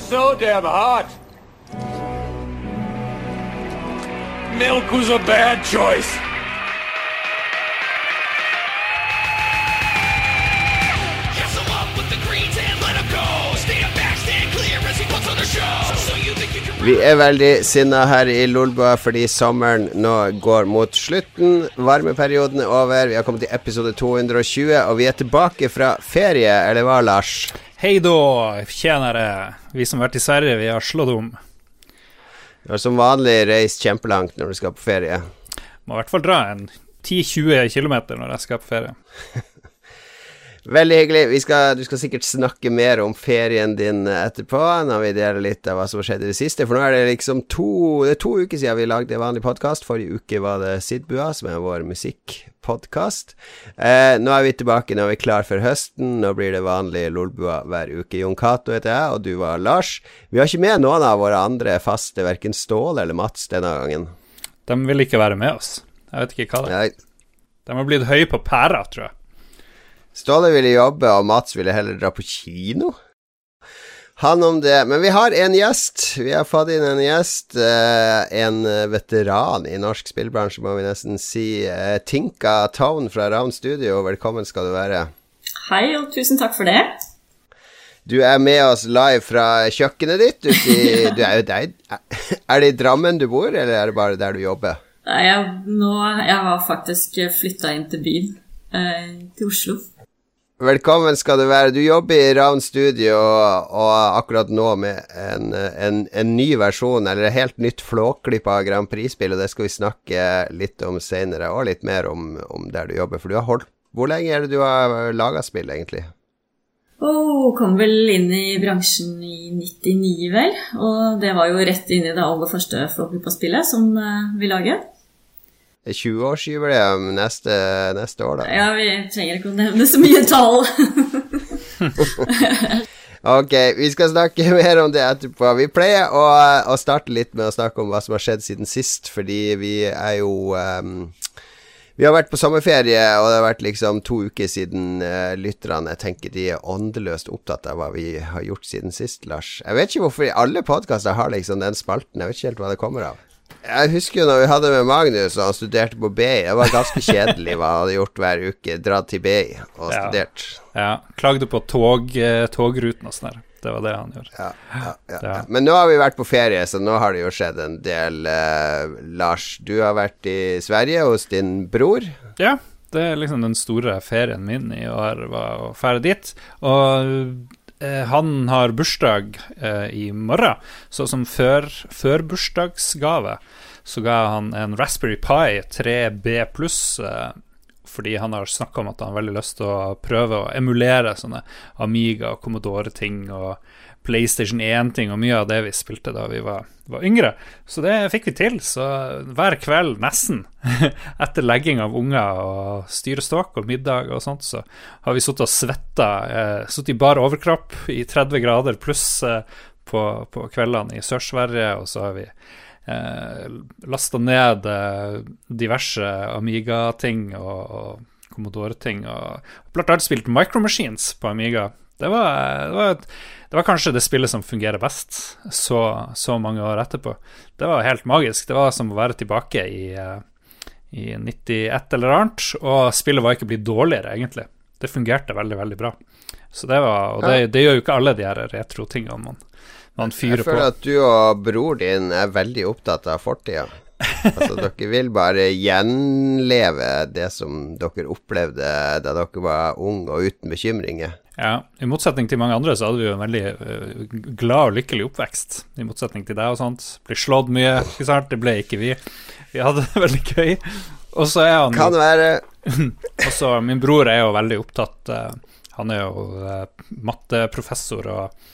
so damn hot. Milk was a bad choice. Vi er veldig sinna her i Lolbua fordi sommeren nå går mot slutten. Varmeperioden er over. Vi har kommet til episode 220, og vi er tilbake fra ferie, eller hva, Lars? Hei da, tjenere. Vi som har vært i Sverige, vi har slått om. Du har som vanlig reist kjempelangt når du skal på ferie. Må i hvert fall dra en 10-20 km når jeg skal på ferie. Veldig hyggelig. Vi skal, du skal sikkert snakke mer om ferien din etterpå, når vi deler litt av hva som har skjedd i det siste. For nå er det liksom to, det er to uker siden vi lagde en vanlig podkast. Forrige uke var det Sidbua, som er vår musikkpodkast. Eh, nå er vi tilbake, nå er vi klar for høsten. Nå blir det vanlig Lolbua hver uke. Jon Cato heter jeg, og du var Lars. Vi har ikke med noen av våre andre faste, verken Ståle eller Mats denne gangen. De vil ikke være med oss. Jeg vet ikke hva det er. De har blitt høye på pæra, tror jeg. Ståle ville jobbe, og Mats ville heller dra på kino. Han om det. Men vi har en gjest. Vi har fått inn en gjest. eh, en veteran i norsk spillbransje, må vi nesten si. Eh, Tinka Tone fra Ravn Studio, velkommen skal du være. Hei, og tusen takk for det. Du er med oss live fra kjøkkenet ditt. I, du er, jo deg. er det i Drammen du bor, eller er det bare der du jobber? Nei, Jeg, nå, jeg har faktisk flytta inn til byen, eh, til Oslo. Velkommen skal du være. Du jobber i Ravn Studio og akkurat nå med en, en, en ny versjon, eller et helt nytt flåklipp av Grand Prix-spill, og det skal vi snakke litt om senere, og litt mer om, om der du jobber. For du har holdt Hvor lenge er det du har laga spill, egentlig? Oh, kom vel inn i bransjen i 99, vel. Og det var jo rett inn i det aller første flåklippa-spillet som eh, vi laget. Det er 20-årsjubileum neste, neste år, da. Ja, vi trenger ikke å nevne så mye tall. Ok, vi skal snakke mer om det etterpå. Vi pleier å, å starte litt med å snakke om hva som har skjedd siden sist, fordi vi er jo um, Vi har vært på sommerferie, og det har vært liksom to uker siden uh, lytterne tenker de er åndeløst opptatt av hva vi har gjort siden sist, Lars. Jeg vet ikke hvorfor alle podkaster har liksom den spalten. Jeg vet ikke helt hva det kommer av. Jeg husker jo når vi hadde med Magnus, og han studerte på BI. Det var ganske kjedelig hva han hadde gjort hver uke. Dratt til BI og Ja. studert. Ja, Klagde på tog, eh, togruten og sånn der. Det var det han gjorde. Ja, ja, ja. Men nå har vi vært på ferie, så nå har det jo skjedd en del. eh, Lars, du har vært i Sverige hos din bror. Ja, det er liksom den store ferien min i år, var å fære dit. Og han har bursdag eh, i morgen, så som før, førbursdagsgave så ga han en Raspberry Pi 3B pluss. Eh, fordi han har snakka om at han har veldig lyst til å prøve å emulere sånne Amiga og Commodore-ting og PlayStation 1-ting og mye av det vi spilte da vi var, var yngre. Så det fikk vi til. Så hver kveld, nesten, etter legging av unger og styrestokk og middag og sånt, så har vi sittet og svetta. Eh, sittet i bar overkropp i 30 grader pluss eh, på, på kveldene i Sør-Sverige, og så har vi eh, lasta ned eh, diverse Amiga-ting og, og Commodore-ting. Og blant annet spilt Micromachines på Amiga. Det var, det, var det var kanskje det spillet som fungerer best så, så mange år etterpå. Det var helt magisk. Det var som å være tilbake i, eh, i 91 eller annet, og spillet var ikke blitt dårligere, egentlig. Det fungerte veldig, veldig bra. Så det var, Og det, det gjør jo ikke alle de her retro-tingene man, man fyrer på. Jeg føler at du og bror din er veldig opptatt av fortida. Altså, dere vil bare gjenleve det som dere opplevde da dere var unge og uten bekymringer. Ja, I motsetning til mange andre så hadde vi jo en veldig eh, glad og lykkelig oppvekst. I motsetning til deg og sånt. Ble slått mye, ikke sant. Det ble ikke vi. Vi hadde det veldig gøy. Og så er han Kan være Og så Min bror er jo veldig opptatt eh, Han er jo eh, matteprofessor og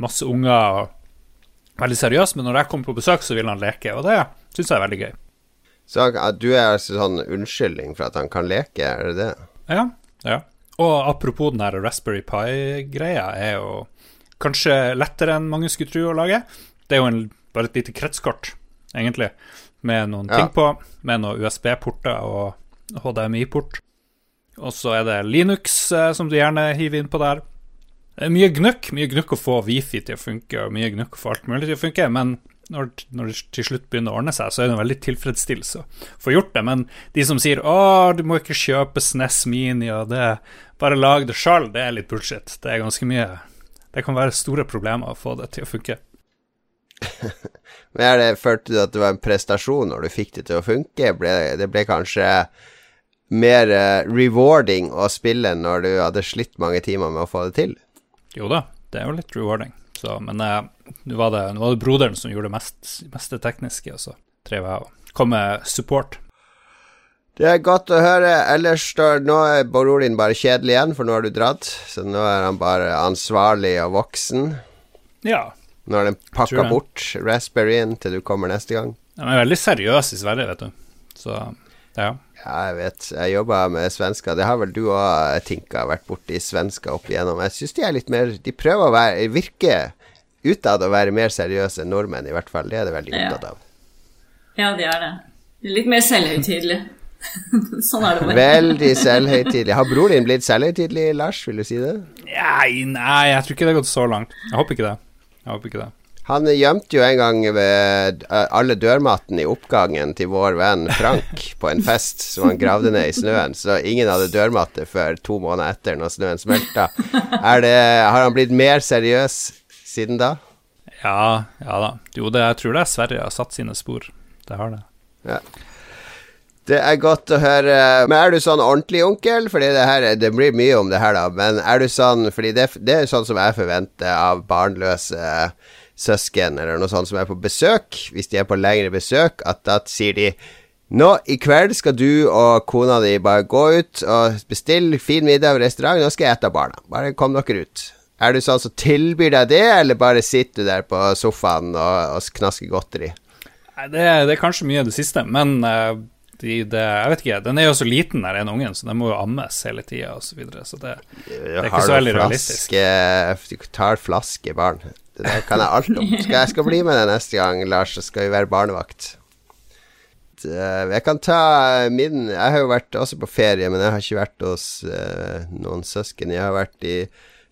masse unger og veldig seriøs, men når jeg kommer på besøk, så vil han leke, og det syns jeg er veldig gøy. Så du er altså sånn unnskyldning for at han kan leke, er det det? Ja, ja. Og apropos den her Raspberry Pi-greia, er jo kanskje lettere enn mange skulle tro å lage. Det er jo en, bare et lite kretskort, egentlig, med noen Ja. ting på, med noen USB-porter og HDMI-port. Og så er det Linux, eh, som du gjerne hiver inn på der. Det er mye gnukk, mye gnukk å få wifi til å funke, og mye gnukk å få alt mulig til å funke, men når, når det til slutt begynner å ordne seg, så er det en veldig tilfredsstillelse å få gjort det. Men de som sier 'Å, du må ikke kjøpe SNES Mini', og det bare lag det sjøl, det er litt bullshit. Det er ganske mye Det kan være store problemer å få det til å funke. Men er det, Følte du at det var en prestasjon når du fikk det til å funke? Ble, det ble kanskje mer eh, rewarding å spille når du hadde slitt mange timer med å få det til? Jo da, det er jo litt rewarding. Så, men eh, nå var, det- nå var det broderen som gjorde det mest, meste tekniske, og så drev jeg og kom med support. Det er godt å høre. Ellers står nå er broren din bare kjedelig igjen, for nå har du dratt. Så nå er han bare ansvarlig og voksen. Ja. Nå har den pakka bort raspberryen til du kommer neste gang. De er veldig seriøse i Sverige, vet du. Så ja. Ja, jeg vet. Jeg jobba med svensker. Det har vel du òg, Tinka, vært borti svensker opp igjennom. Jeg syns de er litt mer De prøver å være virke utad å være mer seriøse enn nordmenn, i hvert fall. Det er det veldig Ja. opptatt av. Ja, de er det. Litt mer selvhøytidelig. sånn er det bare. Veldig selvhøytidelig. Har bror din blitt selvhøytidelig, Lars? Vil du si det? Nei, nei, jeg tror ikke det har gått så langt. Jeg håper ikke det. Jeg håper ikke det. Han gjemte jo en gang ved eh, alle dørmattene i oppgangen til vår venn Frank på en fest som han gravde ned i snøen, så ingen hadde dørmatte før to måneder etter, når snøen smelta. Er det, har han blitt mer seriøs siden da? Ja, ja da. Jo, det, jeg tror det er Sverige har satt sine spor. Det har det. Ja. Det er godt å høre. Men er du sånn ordentlig onkel? Fordi det her Det blir mye om det her, da. Men er du sånn Fordi det, det er sånn som jeg forventer av barnløse søsken eller noe sånt som er på besøk. Hvis de er på lengre besøk, at da sier de nå i kveld skal du og kona di bare gå ut og bestille fin middag på restaurant. Nå skal jeg ete av barna. Bare kom dere ut. Er du sånn som tilbyr deg det, eller bare sitter du der på sofaen og, og knasker godteri? Nei, det, det er kanskje mye av det siste, men uh, de, det, jeg vet ikke. Den er jo så liten, den ene ungen, så den må jo ammes hele tida osv. Så, videre, så det, det er ikke så veldig realistisk. flaske, Du tar flaskebarn. Det der kan jeg alt om. Skal jeg skal bli med deg neste gang, Lars, så skal vi være barnevakt. Jeg kan ta min Jeg har jo vært også på ferie, men jeg har ikke vært hos eh, noen søsken. Jeg har vært i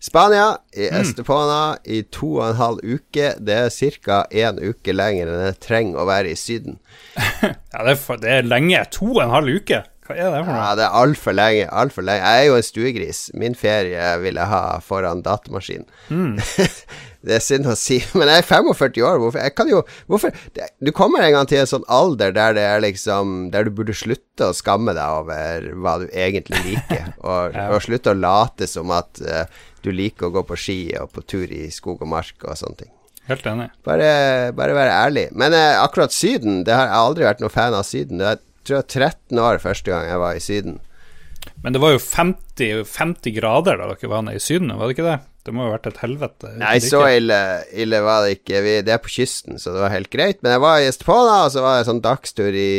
Spania, i Mm. Estepona, i to og en halv uke. Det er ca. én uke lenger enn jeg trenger å være i Syden. Ja, det er, for, det er lenge. To og en halv uke. Hva er det for noe? Ja, det er altfor lenge. Alt for lenge. Jeg er jo en stuegris. Min ferie vil jeg ha foran datamaskin. det er synd å si, men jeg er 45 år. Hvorfor? Jeg kan jo Hvorfor? Det, du kommer en gang til en sånn alder der det er liksom Der du burde slutte å skamme deg over hva du egentlig liker, og, Ja. og slutte å late som at uh, du liker å gå på ski og på tur i skog og mark og sånne ting. Helt enig. Bare, bare være ærlig. Men uh, akkurat Syden det har Jeg aldri vært noen fan av Syden. Det er tror jeg 13 år første gang jeg var i Syden. Men det var jo 50, 50 grader da dere var nede i Syden, var det ikke det? Det må jo ha vært et helvete. Nei, så ille, ille var det ikke. Vi, det er på kysten, så det var helt greit. Men jeg var i Estepona, og så var jeg sånn dagstur i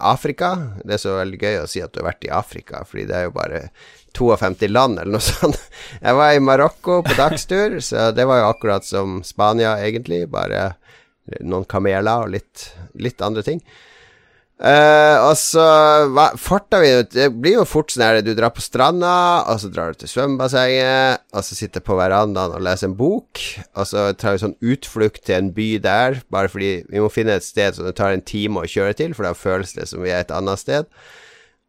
Afrika. Det er så veldig gøy å si at du har vært i Afrika, fordi det er jo bare 52 land, eller noe sånt. Jeg var i Marokko på dagstur, så det var jo akkurat som Spania, egentlig. Bare noen kameler og litt, litt andre ting. Eh, og så farta vi Det blir jo fort sånn her du drar på stranda, og så drar du til svømmebassenget, og så sitter på verandaen og leser en bok, og så tar vi sånn utflukt til en by der, bare fordi vi må finne et sted som det tar en time å kjøre til, for da føles det som vi er et annet sted.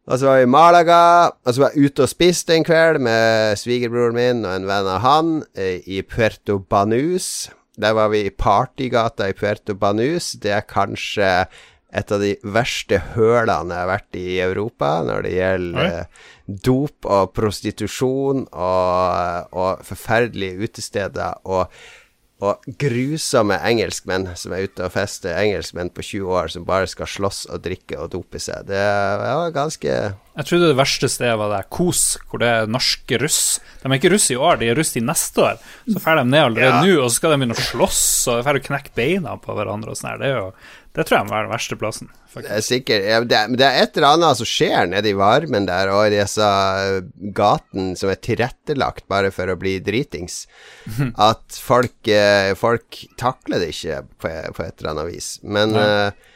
Og så var vi i Malaga, og så var jeg ute og spiste en kveld med svigerbroren min og en venn av han eh, i Puerto Banus. Der var vi i partygata i Puerto Banus. Det er kanskje et av de verste hølene jeg har vært i i Europa når det gjelder Oi. eh, dop og prostitusjon og, og forferdelige utesteder og, og grusomme engelskmenn som er ute og fester. Engelskmenn på 20 år som bare skal slåss og drikke og dope seg. Det var ganske Jeg trodde det verste stedet var der Kos, hvor det er norske russ. De er ikke russ i år, de er russ i neste år. Så drar de ned allerede Ja. nå, og så skal de begynne å slåss og drar å knekke beina på hverandre og sånn her. Det, er jo, det tror jeg må være den verste plassen. Det er sikkert det, er- det er et eller annet som skjer nede i varmen der, og i disse gatene som er tilrettelagt bare for å bli dritings. At folk, eh, folk takler det ikke på, på et eller annet vis. Men ja. eh,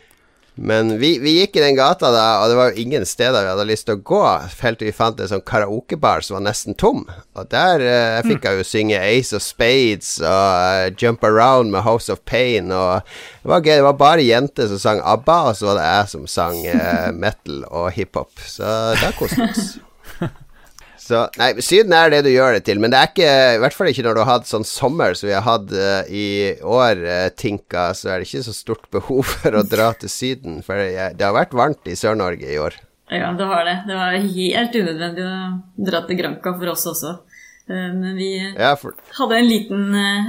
Men vi, vi gikk i den gata da, og det var jo ingen steder vi hadde lyst til å gå, helt til vi fant en sånn karaokebar som var nesten tom. Og der eh, fikk jeg jo synge Ace of Spades og uh, Jump Around med House of Pain. Og det var gøy. Det var bare jenter som sang ABBA, og så var det jeg som sang eh, metal og hiphop. Så da koste vi oss. Så, nei, Syden er det du gjør det til, men det er ikke I hvert fall ikke når du har hatt sånn sommer som vi har hatt uh, i år, uh, Tinka, så er det ikke så stort behov for å dra til Syden. For det, det har vært varmt i Sør-Norge i år. Ja, det har det. Det var helt unødvendig å dra til Granca for oss også. Eh, Men vi Ja, for, hadde en liten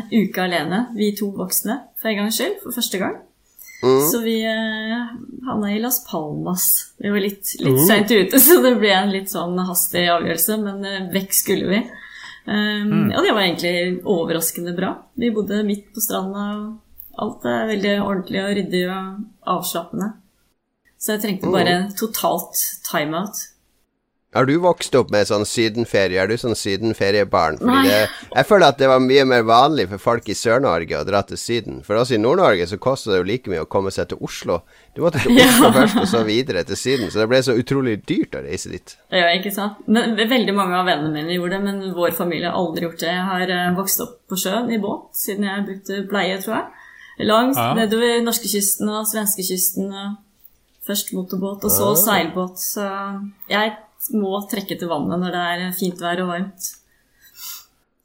uke alene, vi to voksne, for en gangs skyld, for første gang. Så vi uh, havna i Las Palmas. Vi var litt, litt seint ute, så det ble en litt sånn hastig avgjørelse, men eh, vekk skulle vi. Um, Og det var egentlig overraskende bra. Vi bodde midt på stranda, og alt er veldig ordentlig og ryddig og avslappende. Så jeg trengte bare totalt timeout. Har du vokst opp med sånn sydenferie? Er du sånn sydenferiebarn? Fordi det, jeg føler at det var mye mer vanlig for folk i Sør-Norge å dra til Syden. For oss i Nord-Norge så kosta det jo like mye å komme seg til Oslo. Du måtte til Oslo først, og så videre til Syden. Så det ble så utrolig dyrt å reise dit. Ja, ikke sant? Men veldig mange av vennene mine gjorde det, men vår familie har aldri gjort det. Jeg har eh, vokst opp på sjøen i båt siden jeg brukte bleie, tror jeg. Langt Ja. nedover norskekysten og svenskekysten. og Først motorbåt, og så seilbåt. Så jeg må trekke til vannet når det er fint vær og varmt.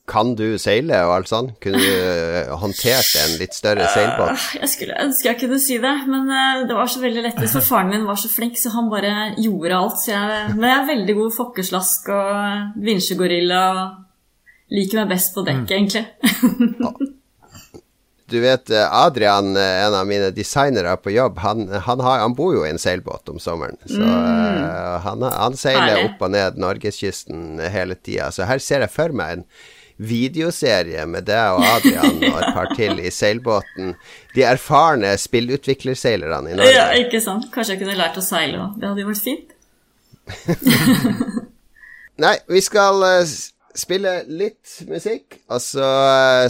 Kan du seile og alt sånn? Kunne du eh, håndtert en litt større seilbåt? Jeg skulle ønske jeg kunne si det, men eh, det var så veldig lettest, for faren min var så flink, så han bare gjorde alt. Så jeg, men jeg er veldig god fokkeslask og vinsjegorilla og liker meg best på dekk, egentlig. Du vet eh, Adrian, eh, en av mine designere på jobb, han, han, har, han bor jo i en seilbåt om sommeren. Så mm. han, han seiler Herlig. opp og ned norgeskysten hele tida. Så her ser jeg for meg en videoserie med deg og Adrian og et par til i seilbåten. De erfarne spillutviklerseilerne i Norge. Ja, ikke sant? Kanskje jeg kunne lært å seile òg. Det hadde jo vært fint. Nei, vi skal eh, spille litt musikk, og så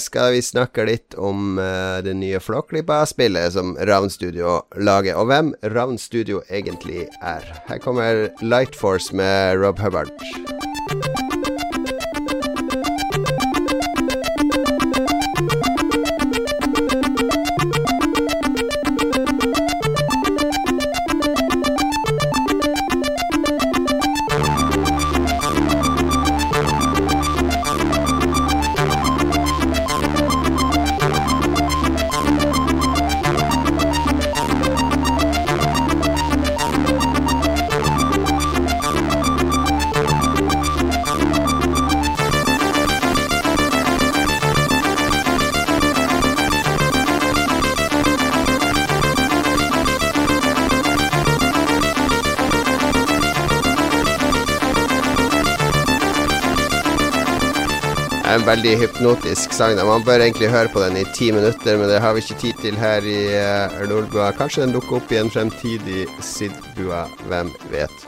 skal vi snakke litt om uh, det nye Flåklypa-spillet som Ravn Studio lager, og hvem Ravn Studio egentlig er. Her kommer Light Force med Rob Hubbard. Veldig hypnotisk sang. Man bør egentlig høre på den i ti minutter, men det har vi ikke tid til her i uh, Nordbua. Kanskje den dukker opp i en fremtidig Sidbua, hvem vet.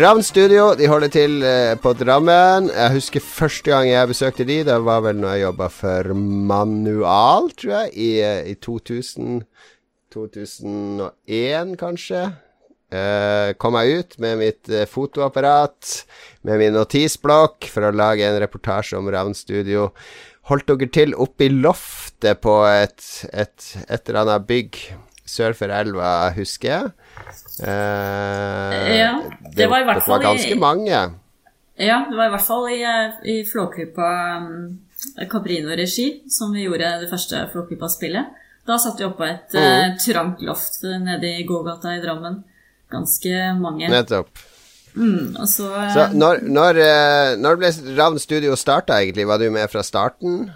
Ravn Studio de holder til eh, på Drammen. Jeg husker første gang jeg besøkte de, det var vel når jeg jobba for Manual, tror jeg, i, eh, i 2000 2001, kanskje. Eh, kom jeg ut med mitt eh, fotoapparat, med min notisblokk, for å lage en reportasje om Ravn Studio. Holdt dere til oppe i loftet på et, et, et eller annet bygg sør for elva, husker jeg. Eh, Ja, det var i hvert fall Det var ganske i- mange. Ja, det var i hvert fall i, eh, i Flåklypa Caprino-regi som vi gjorde det første Flåklypa-spillet. Da satt vi oppå et eh, trangt loft nede i gågata i Drammen. Ganske mange. Nettopp. Mm, så, eh, Så når, når, eh, når ble Ravn Studio starta, egentlig? Var du med fra starten?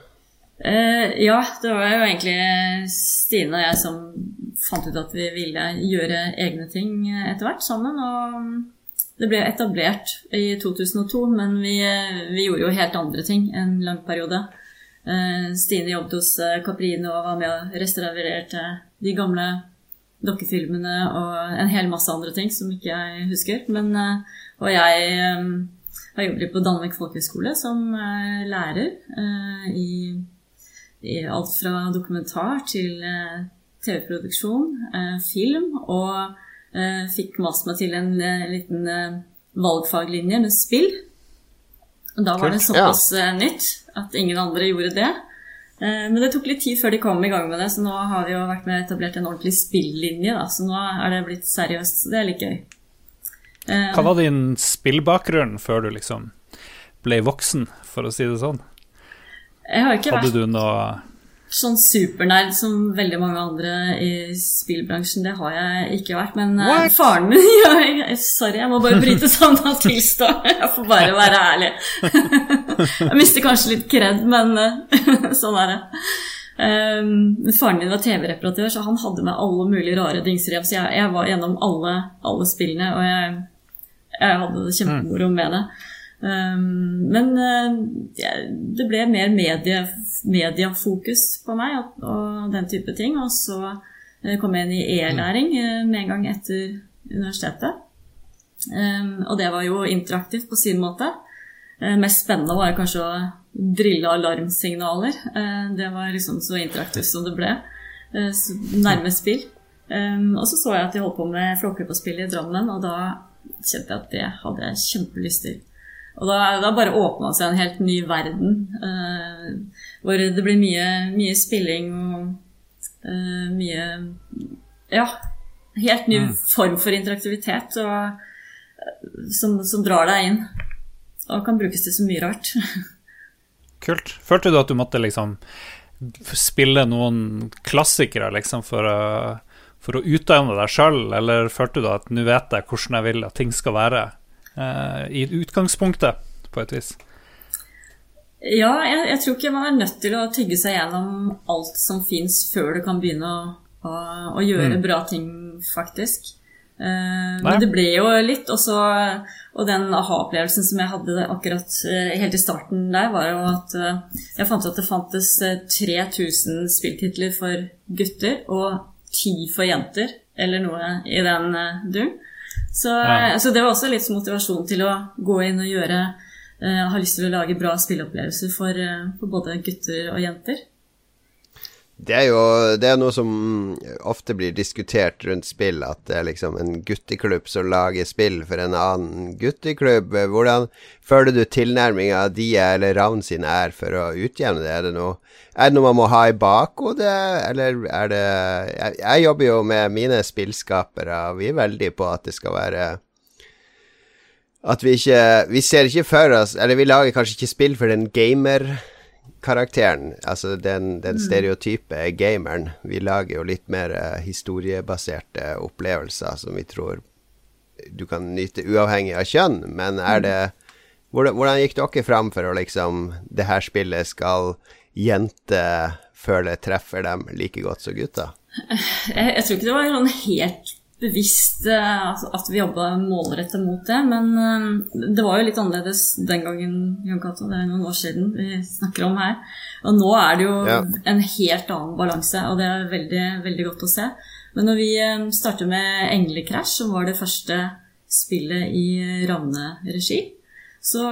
Uh, ja, det var jo egentlig Stine og jeg som fant ut at vi ville gjøre egne ting etter hvert sammen. Og det ble etablert i 2002, men vi, vi gjorde jo helt andre ting en lang periode. Uh, Stine jobbet hos eh, Caprino og var med og restaurerte de gamle dokkefilmene og en hel masse andre ting som ikke jeg husker. Men, eh, og jeg eh, har jobbet på Danvik folkehøgskole som eh, lærer i i alt fra dokumentar til TV-produksjon, film, og fikk mast meg til en liten valgfaglinje med spill. Da var det såpass ja. nytt at ingen andre gjorde det. Eh, Men det tok litt tid før de kom i gang med det, så nå har vi jo vært med etablert en ordentlig spillinje. Da, så nå er det blitt seriøst. Så det er litt gøy. Eh, Hva var din spillbakgrunn før du liksom ble voksen, for å si det sånn? Jeg har ikke Hadde vært du noe sånn supernerd som veldig mange andre i spillbransjen. Det har jeg ikke vært. Men What? faren min ja, Sorry, jeg må bare bryte sammen og tilstå. Jeg får bare være ærlig. Jeg mister kanskje litt kred, men eh, sånn er det. Um, faren min var TV-reparatør, så han hadde med alle mulige rare dingser. Så jeg, jeg var gjennom alle, alle spillene, og jeg, jeg hadde det kjempemoro med det. Um, men eh, det ble mer medie, mediefokus på meg og, og den type ting. Og så eh, kom jeg inn i e-læring eh, med en gang etter universitetet. Um, og det var jo interaktivt på sin måte. Mest spennende var kanskje å drille alarmsignaler. Det var liksom så interaktivt som det ble. Nærme spill. Um, og så så jeg at de holdt på med Flåklypa-spillet i Drammen, og da kjente jeg at det hadde jeg kjempelyst til. Og da, da bare åpna seg en helt ny verden, eh, hvor det blir mye, mye spilling og eh, mye Ja, helt ny form for interaktivitet og, eh, som, som drar deg inn. Og kan brukes til så mye rart. Kult. Følte du at du måtte liksom spille noen klassikere liksom for å, for å utdanne deg sjøl, eller følte du at nå vet jeg hvordan jeg vil at ting skal være i utgangspunktet, på et vis? Ja, jeg, jeg tror ikke man er nødt til å tygge seg gjennom alt som fins, før du kan begynne å, å, å gjøre bra ting, faktisk. Uh, men det ble jo litt, også, og den aha-opplevelsen som jeg hadde akkurat uh, helt i starten der, var jo at uh, jeg fant ut at det fantes eh, 3000 spilltitler for gutter og 10 for jenter, eller noe i den uh, duren. Så, Ja. så det var også litt motivasjon til å gå inn og gjøre uh, har lyst til å lage bra spilleopplevelser for, uh, for både gutter og jenter. Det er jo det er noe som ofte blir diskutert rundt spill, at det er liksom en gutteklubb som lager spill for en annen gutteklubb. Hvordan føler du tilnærminga de eller Ravn sin er for å utjevne det? Er det noe, er det noe man må ha i bakhodet, eller er det jeg, jeg jobber jo med mine spillskapere, og vi er veldig på at det skal være at vi ikke Vi ser ikke for oss Eller vi lager kanskje ikke spill for den gamer-karakteren. Altså den, den stereotype gameren. Vi lager jo litt mer eh, historiebaserte opplevelser som vi tror du kan nyte uavhengig av kjønn. Men er det Hvordan, hvordan gikk dere fram for å liksom Det her spillet skal jenter føle treffer dem like godt som gutter? Jeg, jeg tror ikke det var sånn helt bevisst eh, at, at vi jobba målrettet mot det, men eh, det var jo litt annerledes den gangen, Jan Cato. Det er noen år siden vi snakker om her. Og nå er det jo Ja. en helt annen balanse, og det er veldig, veldig godt å se. Men når vi starter startet med Englekrasj, som var det første spillet i Ravne-regi, så,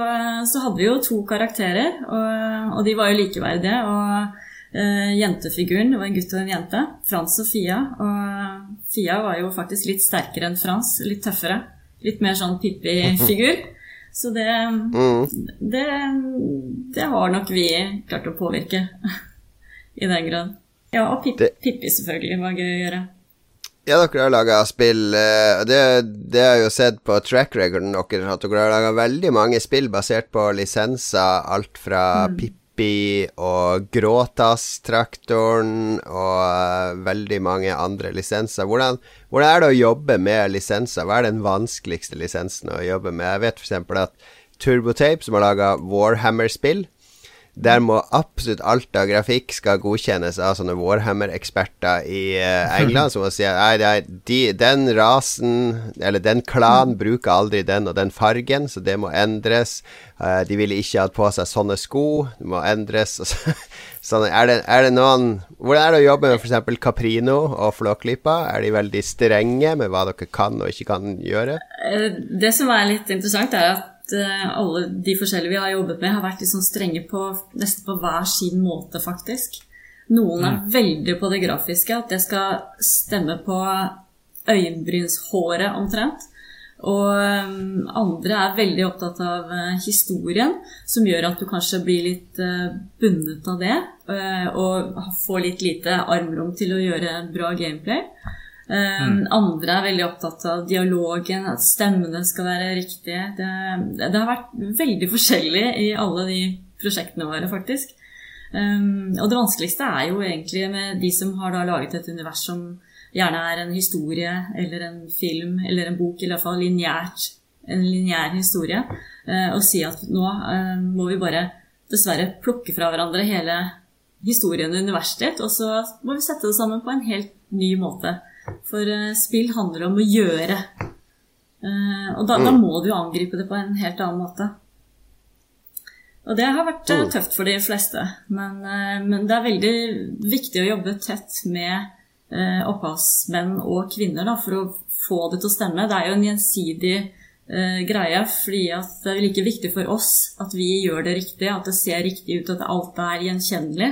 så hadde vi jo to karakterer, og, og de var jo likeverdige. Og eh, jentefiguren det var en gutt og en jente, Frans og Fia. Og Fia var jo faktisk litt sterkere enn Frans, litt tøffere. Litt mer sånn Pippi-figur. Så det, det, det har nok vi klart å påvirke. I den grad. Ja, og Pip, Det- Pippi selvfølgelig var gøy å gjøre. Ja, dere har laga spill eh, det, det har jeg jo sett på track recorden deres, at dere har laga veldig mange spill basert på lisenser. Alt fra Pippi og Gråtass-traktoren og eh, veldig mange andre lisenser. Hvordan, hvordan er det å jobbe med lisenser? Hva er den vanskeligste lisensen å jobbe med? Jeg vet f.eks. at Turbotape, som har laga Warhammer-spill, der må absolutt alt av grafikk skal godkjennes av sånne Warhammer-eksperter i eh, England, som må si at de, den rasen, eller den klanen, bruker aldri den og den fargen, så det må endres. Eh, de ville ikke hatt på seg sånne sko, det må endres. Sånn, er, det, er det noen Hvordan er det å jobbe med f.eks. Caprino og Flåklypa? Er de veldig strenge med hva dere kan og ikke kan gjøre? Eh, Det som er litt interessant, er at eh, alle de forskjellige vi har jobbet med, har vært sånn strenge på nesten på hver sin måte, faktisk. Noen er veldig på det grafiske, at det skal stemme på øyenbrynshåret omtrent. Og um, andre er veldig opptatt av uh, historien, som gjør at du kanskje blir litt bundet av det. Og får litt lite armrom til å gjøre bra gameplay. Um, Andre er veldig opptatt av dialogen, at stemmene skal være riktige. Det, det har vært veldig forskjellig i alle de prosjektene våre, faktisk. Um, og det vanskeligste er jo egentlig med de som har laget et univers som gjerne er en historie eller en film eller en bok, eller iallfall lineært, en lineær historie, eh, og si at nå eh, må vi bare dessverre plukke fra hverandre hele historien og universet ditt, og så må vi sette det sammen på en helt ny måte. For eh, spill handler om å gjøre. Eh, og da, da må du angripe det på en helt annen måte. Og det har vært eh, tøft for de fleste. Men, men det er veldig viktig å jobbe tett med opphavsmenn og -kvinner da, for å få det til å stemme. Det er jo en gjensidig uh, greie, fordi at det er like viktig for oss at vi gjør det riktig, at det ser riktig ut, at alt er gjenkjennelig,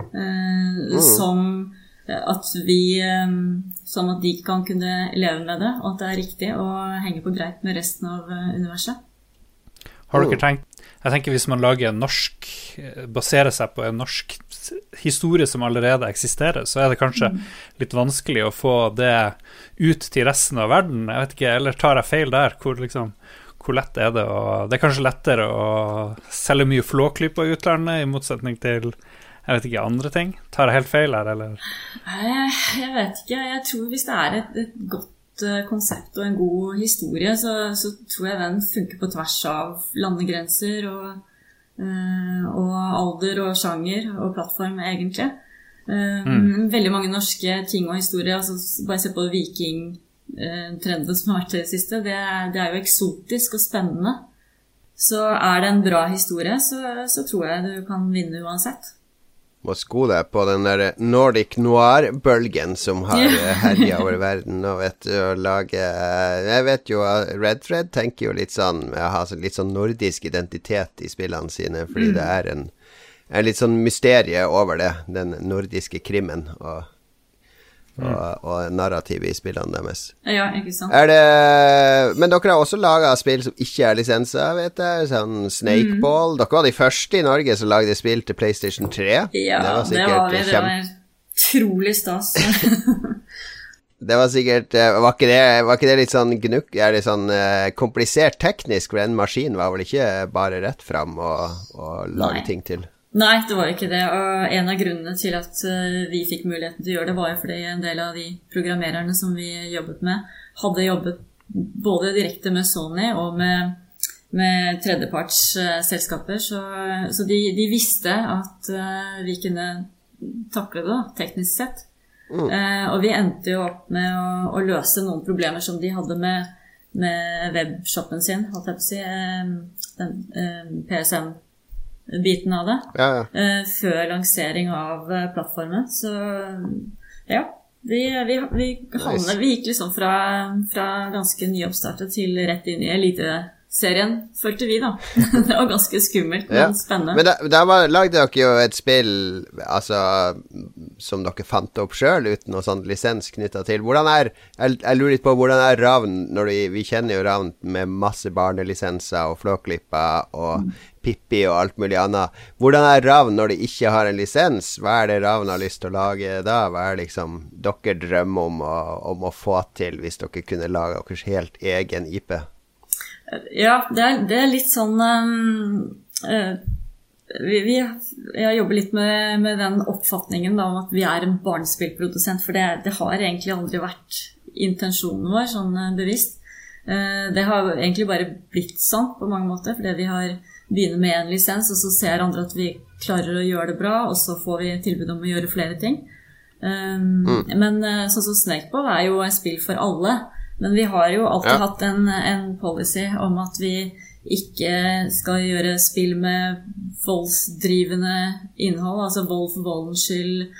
eh, som at vi Sånn at de kan kunne leve med det, og at det er riktig å henge på greit med resten av eh, universet. Har dere tenkt Jeg tenker hvis man lager en norsk Baserer seg på en norsk historie som allerede eksisterer, så er det kanskje litt vanskelig å få det ut til resten av verden. Jeg vet ikke, Eller tar jeg feil der? Hvor, liksom, hvor lett er det å Det er kanskje lettere å selge mye flåklyper i utlandet, i motsetning til jeg vet ikke, andre ting? Tar jeg helt feil her, eller? Jeg, jeg vet ikke. Jeg tror hvis det er et, et godt eh, konsept og en god historie, så, så tror jeg den funker på tvers av landegrenser og, eh, og alder og sjanger og plattform, egentlig. Mm. Veldig mange norske ting og historier. Altså, bare se på vikingtrenden som har vært i det siste. Det, det er jo eksotisk og spennende. Så er det en bra historie, så, så tror jeg du kan vinne uansett. Må sko deg på den der Nordic noir-bølgen som har Ja. herja over verden Og vet du, å lage Jeg vet jo Red Thread tenker jo litt sånn med å ha litt sånn nordisk identitet i spillene sine, fordi det er en, en litt sånn mysterie over det, den nordiske krimmen og, og, og narrativet i spillene deres. Ja, ikke sant? Det Men dere har også laga spill som ikke er lisenser, vet jeg. Sånn Snakeball. Dere var de første i Norge som lagde spill til PlayStation 3. Ja, det var, vi. Det var utrolig stas. Det var sikkert eh, Var ikke det, var ikke det litt sånn gnukk Er det sånn uh, komplisert teknisk? For den maskinen var vel ikke bare rett fram og, og lage Nei. ting til? Nei, det var ikke det. Og en av grunnene til at eh, vi fikk muligheten til å gjøre det, var jo fordi en del av de programmererne som vi jobbet med, hadde jobbet både direkte med Sony og med, med tredjepartsselskaper. Så, så de, de visste at eh, vi kunne takle det, teknisk sett. Eh, og vi endte jo opp med å, å løse noen problemer som de hadde med, med webshoppen sin, holdt jeg på å si. den eh, PSN-biten av det. Ja, ja. eh, før lansering av eh, plattformen. Så ja. Vi, vi, vi, havnet, vi gikk liksom fra, fra ganske nyoppstartet til rett inn i Eliteserien, følte vi, da. det var ganske skummelt, men Ja. spennende. Men da, da var, lagde dere jo et spill altså, som dere fant opp sjøl, uten noe sånn lisens knytta til. Hvordan er jeg, jeg lurer litt på hvordan er Ravn når du, Vi kjenner jo Ravn med masse barnelisenser og flåklipper og Pippi og alt mulig annet. Hvordan er Ravn når de ikke har en lisens? Hva er det Ravn har lyst til å lage da? Hva er liksom dere drømmer om å, om å få til hvis dere kunne lage deres helt egen IP? Ja, det er, det er litt sånn um, uh, vi, vi, Jeg jobber litt med, med den oppfatningen da, om at vi er en barnespillprodusent, for det, det har egentlig aldri vært intensjonen vår sånn eh, bevisst. Det har egentlig bare blitt sånn på mange måter, fordi vi har begynner med en lisens, og så ser andre at vi klarer å gjøre det bra, og så får vi tilbud om å gjøre flere ting. Um, Men eh, sånn som Snakeball er jo et spill for alle. Men vi har jo alltid Ja. hatt en, en policy om at vi ikke skal gjøre spill med voldsdrivende innhold, altså vold for voldens skyld,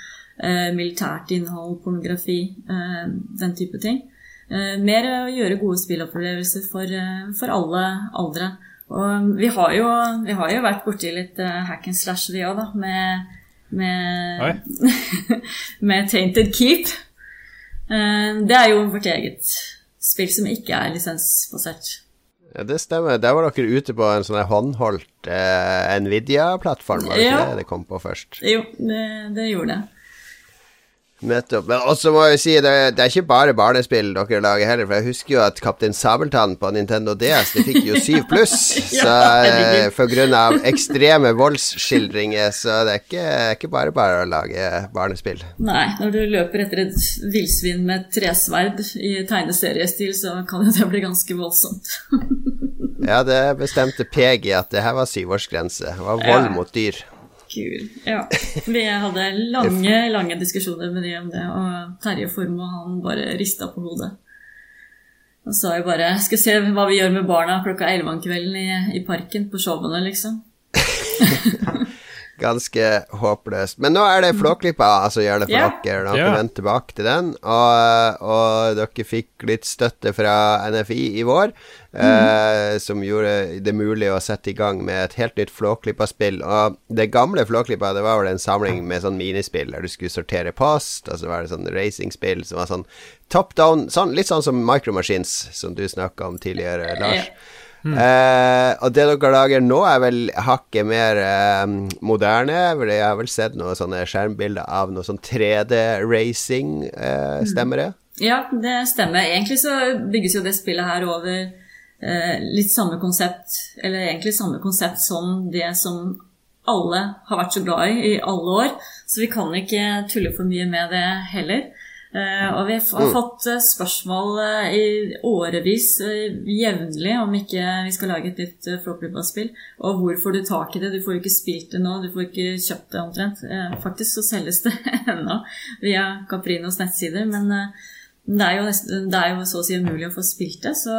eh, militært innhold, pornografi, eh, den type ting. Eh, mer å gjøre gode spillopplevelser for, eh, for alle aldre. Og vi har jo, vi har jo vært borti litt uh, hack and slash, vi òg, da. Med, med, med Tainted Keep. Uh, det er jo vårt eget spill som ikke er lisensbasert. Ja, det stemmer. Der var dere ute på en sånn håndholdt uh, Nvidia-plattform, var det Ja. ikke det det kom på først? Jo, det, det gjorde det. Nettopp. Men også må jeg si, det, det er ikke bare barnespill dere lager heller, for jeg husker jo at Kaptein Sabeltann på Nintendo DS, det fikk jo 7 pluss. Så eh, for grunn av ekstreme voldsskildringer, så det er ikke, ikke bare bare å lage barnespill. Nei, når du løper etter et villsvin med et tresverd i tegneseriestil, så kan jo det bli ganske voldsomt. Ja, det bestemte PG at det her var syvårsgrense. Det var vold mot dyr. Kul. Ja. Vi hadde lange, lange diskusjoner med de om det, og Terje Formoe han bare rista på hodet. Og sa jo bare 'Skal se hva vi gjør med barna klokka 11 om kvelden i, i parken på showene', liksom. Ganske håpløst. Men nå er det Flåklypa altså gjør det for yeah. dere. Dere yeah. vender tilbake til den. Og, og dere fikk litt støtte fra NFI i vår, eh, som gjorde det mulig å sette i gang med et helt nytt Flåklypa-spill. Og det gamle Flåklypa det var vel en samling med sånn minispill der du skulle sortere post, og så var det sånn racingspill som var sånn top down, sånn, litt sånn som Micro Machines, som du snakka om tidligere, Lars. Ja. Eh, og det dere lager nå, er vel hakket mer eh, moderne. For jeg har vel sett noen sånne skjermbilder av noe sånn 3D-racing, eh, stemmer det? Ja, det stemmer. Egentlig så bygges jo det spillet her over eh, litt samme konsept, eller egentlig samme konsept som det som alle har vært så glad i i alle år. Så vi kan ikke tulle for mye med det heller. Eh, og vi har fått eh, spørsmål eh, i årevis jevnlig om ikke vi skal lage et nytt Flåklypa-spill. Og hvor får du tak i det? Du får jo ikke spilt det nå, du får ikke kjøpt det omtrent. Faktisk så selges det ennå via Caprinos nettsider, men det er, jo nesten, det er jo så å si umulig å få spilt det, så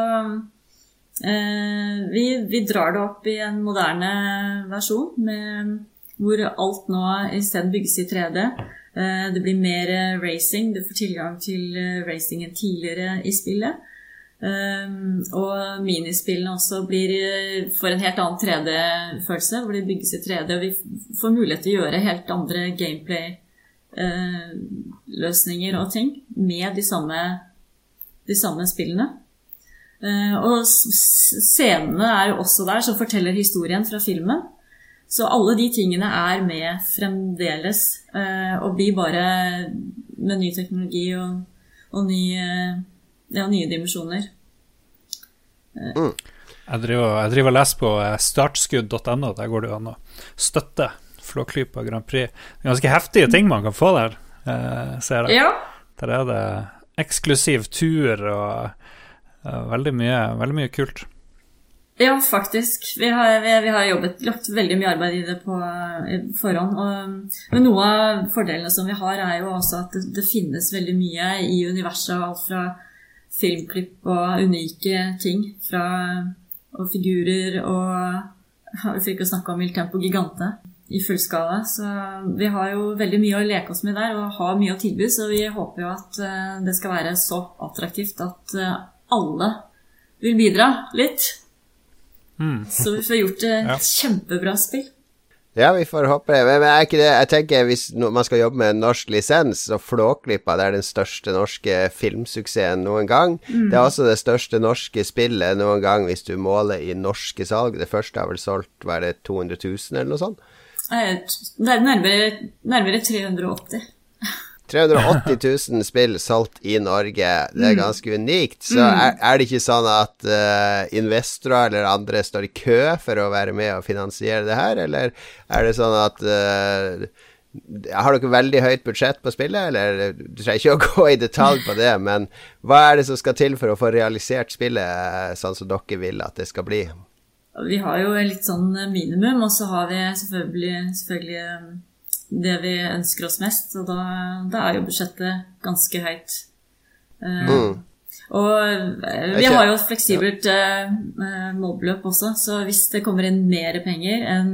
vi, vi drar det opp i en moderne versjon med, hvor alt nå isteden bygges i 3D. Eh, det blir mer eh, racing, du får tilgang til racingen tidligere i spillet. Um, og minispillene også blir eh, får en helt annen 3D-følelse, hvor de bygges i 3D. Og vi får mulighet til å gjøre helt andre gameplay-løsninger og ting med de samme, de samme spillene. Eh, og scenene er jo også der som forteller historien fra filmen. Så alle de tingene er med fremdeles, eh, og blir bare med ny teknologi og, og ny, eh, ja, nye dimensjoner. Jeg driver, jeg driver og leser på eh, startskudd.no. Der går det jo an å støtte Flåklypa Grand Prix. Det er ganske heftige ting man kan få der, eh, ser jeg. Ja, Der er det eksklusiv tur og eh, veldig, mye, veldig mye kult. Ja faktisk. Vi har, vi, vi har jobbet, lagt veldig mye arbeid i det på i forhånd. Og, men noe av fordelene som vi har, er jo også at det, det finnes veldig mye i universet. Alt fra filmklipp og unike ting fra, og figurer og For ikke å snakke om Il Tempo Gigante i fullskala. Så vi har jo veldig mye å leke oss med der og har mye å tilby. Så vi håper jo at eh, det skal være så attraktivt at eh, alle vil bidra litt. Så vi får gjort et Ja. kjempebra spill. Ja, vi får håpe det. Men, er ikke det Jeg tenker hvis no, man skal jobbe med en norsk lisens, så Flåklypa det er den største norske filmsuksessen noen gang. Det er også det største norske spillet noen gang hvis du måler i norske salg. Det første har vel solgt var det 200 000 eller noe sånt? Eh, Det er nærmere, nærmere 380. 380 000 spill solgt i Norge. Det er ganske unikt. Så er, er det ikke sånn at uh, investorer eller andre står i kø for å være med og finansiere det her, eller er det sånn at uh, Har dere veldig høyt budsjett på spillet, eller du trenger ikke å gå i detalj på det, men hva er det som skal til for å få realisert spillet eh, sånn som dere vil at det skal bli? Vi har jo litt sånn minimum, og så har vi selvfølgelig, selvfølgelig det vi ønsker oss mest, og da, da er jo budsjettet ganske høyt. Mm. Og eh, vi har jo et fleksibelt eh, eh, målbeløp også, så hvis det kommer inn mer penger enn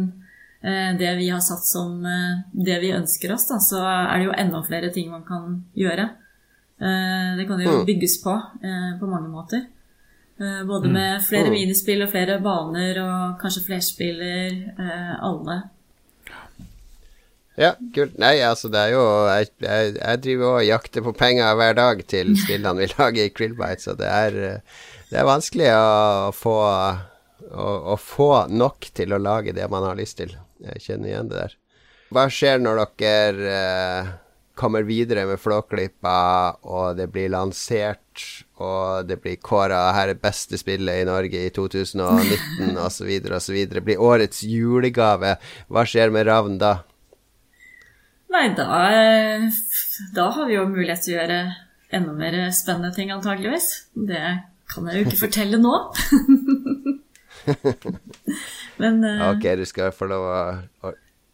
eh, det vi har satt som eh, det vi ønsker oss, da, så er det jo enda flere ting man kan gjøre. Eh, Det kan jo bygges på eh, på mange måter. Eh, Både med flere minispill og flere baner og kanskje flerspiller. eh, Alle. Ja, kult. Nei, altså, det er jo Jeg, jeg, jeg driver og jakter på penger hver dag til spillene vi lager i Krillbite, så det er, eh, det er vanskelig å få å, å få nok til å lage det man har lyst til. Jeg kjenner igjen det der. Hva skjer når dere eh, kommer videre med Flåklypa, og det blir lansert, og det blir kåra her er beste spillet i Norge i 2019, osv., osv. Blir årets julegave. Hva skjer med Ravn da? Nei, da, da har vi jo mulighet til å gjøre enda mer spennende ting, antageligvis. Det kan jeg jo ikke fortelle nå. Men uh, Ok, du skal få lov å, å,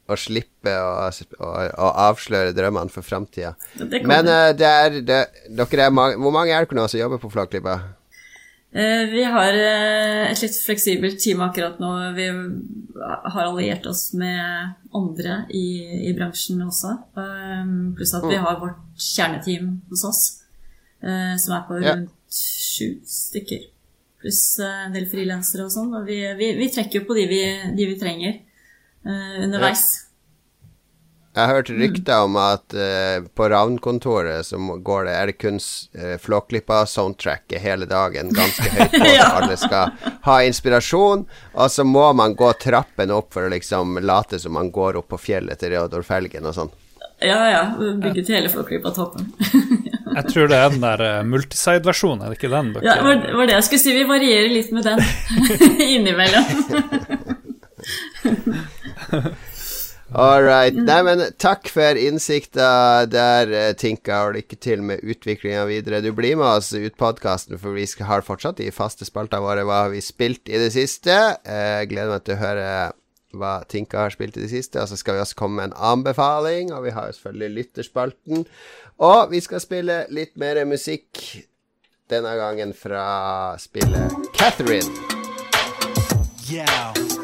å slippe å, å, å avsløre drømmene for framtida. Men uh, det er det, dere er mange, Hvor mange er dere nå som jobber på Flåklypa? Eh, Vi har eh, et litt fleksibelt team akkurat nå. Vi har alliert oss med andre i, i bransjen også. Eh, Pluss at vi har vårt kjerneteam hos oss, eh, som er på rundt sju stykker. Pluss en del frilansere og sånn. Og vi, vi, vi trekker jo på de vi, de vi trenger underveis. Jeg har hørt rykter om at uh, på Ravn-kontoret så går det, er det kun uh, Flåklypa-soundtracket hele dagen, ganske høyt på, så alle skal ha inspirasjon. Og så må man gå trappen opp for å liksom late som man går opp på fjellet til Reodor Felgen og sånn. Ja, ja. Bygget hele Flåklypa toppen. Jeg tror det er den der uh, multiside-versjonen, er det ikke den dere Ja, var, var det jeg skulle si. Vi varierer litt med den innimellom. All right. Nei, men takk for innsikta der, eh, Tinka, og lykke til med utviklinga videre. Du blir med oss ut podkasten, for vi har fortsatt de faste spaltene våre. Hva har vi spilt i det siste? Eh, Jeg gleder meg til å høre hva Tinka har spilt i det siste. Og så skal vi også komme med en anbefaling, og vi har jo selvfølgelig lytterspalten. Og vi skal spille litt mer musikk, denne gangen fra spillet Catherine. Yo,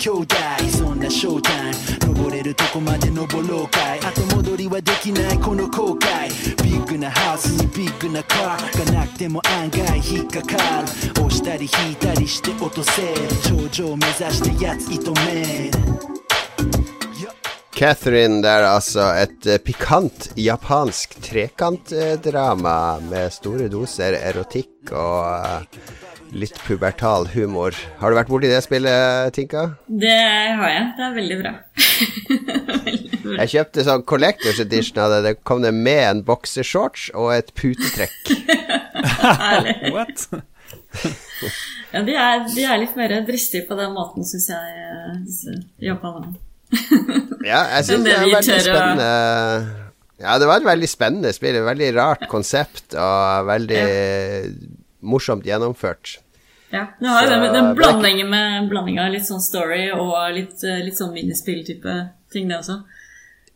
兄弟そんなショータイム登れるとこまで登ろうかい。後戻りはできないこの後悔。ビッグなハウスにビッグなカーがなくても案外引っかかる。押したり引いたりして落とせる。頂上目指してやつ射止める。Catherine, der, altså et eh, pikant japansk trekantdrama med store doser erotikk og eh, litt pubertal humor. Har du vært borti det spillet, Tinka? Det har jeg. Det er veldig bra. veldig bra. Jeg kjøpte sånn Collectors Edition av det. Det kom det med en bokseshorts og et putetrekk. Herlig. What? Ja, de, er, de er litt mer dristige på den måten, syns jeg, eh, disse japanerne. Ja, jeg syns det det er veldig tør å- spennende. Ja, det var et veldig spennende spill. Et veldig rart konsept og veldig morsomt gjennomført. Ja, det har jo den, den blandingen med blanding av litt sånn story og litt, eh, litt sånn minispill-type ting, det også.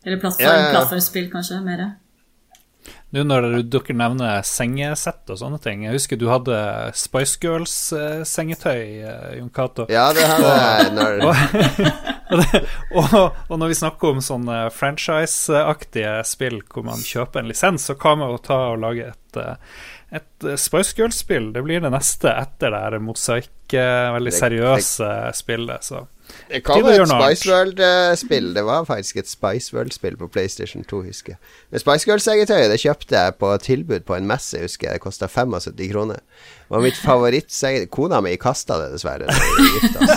Eller plattform, Ja, ja, ja. plattformspill, kanskje, mer. Nå når dere nevner sengesett og sånne ting Jeg husker du hadde Spice Girls-sengetøy, Jon Cato. Ja, det hadde jeg når Og, og, når vi snakker om sånne franchise-aktige spill hvor man kjøper en lisens, så kan man jo ta og lage et, eh, et eh, Spice Girls-spill. Det blir det neste etter det her mosaikk, veldig seriøse spillet. Så Det kom et. Spice World-spill. Det var faktisk et Spice World-spill på PlayStation 2, husker jeg. Men Spice Girls-sengetøyet det kjøpte jeg på tilbud på en messe, husker jeg. Det kosta 75 kroner. Det var mitt favorittsengetøy. Kona mi kasta det, dessverre. Det var, gifta oss.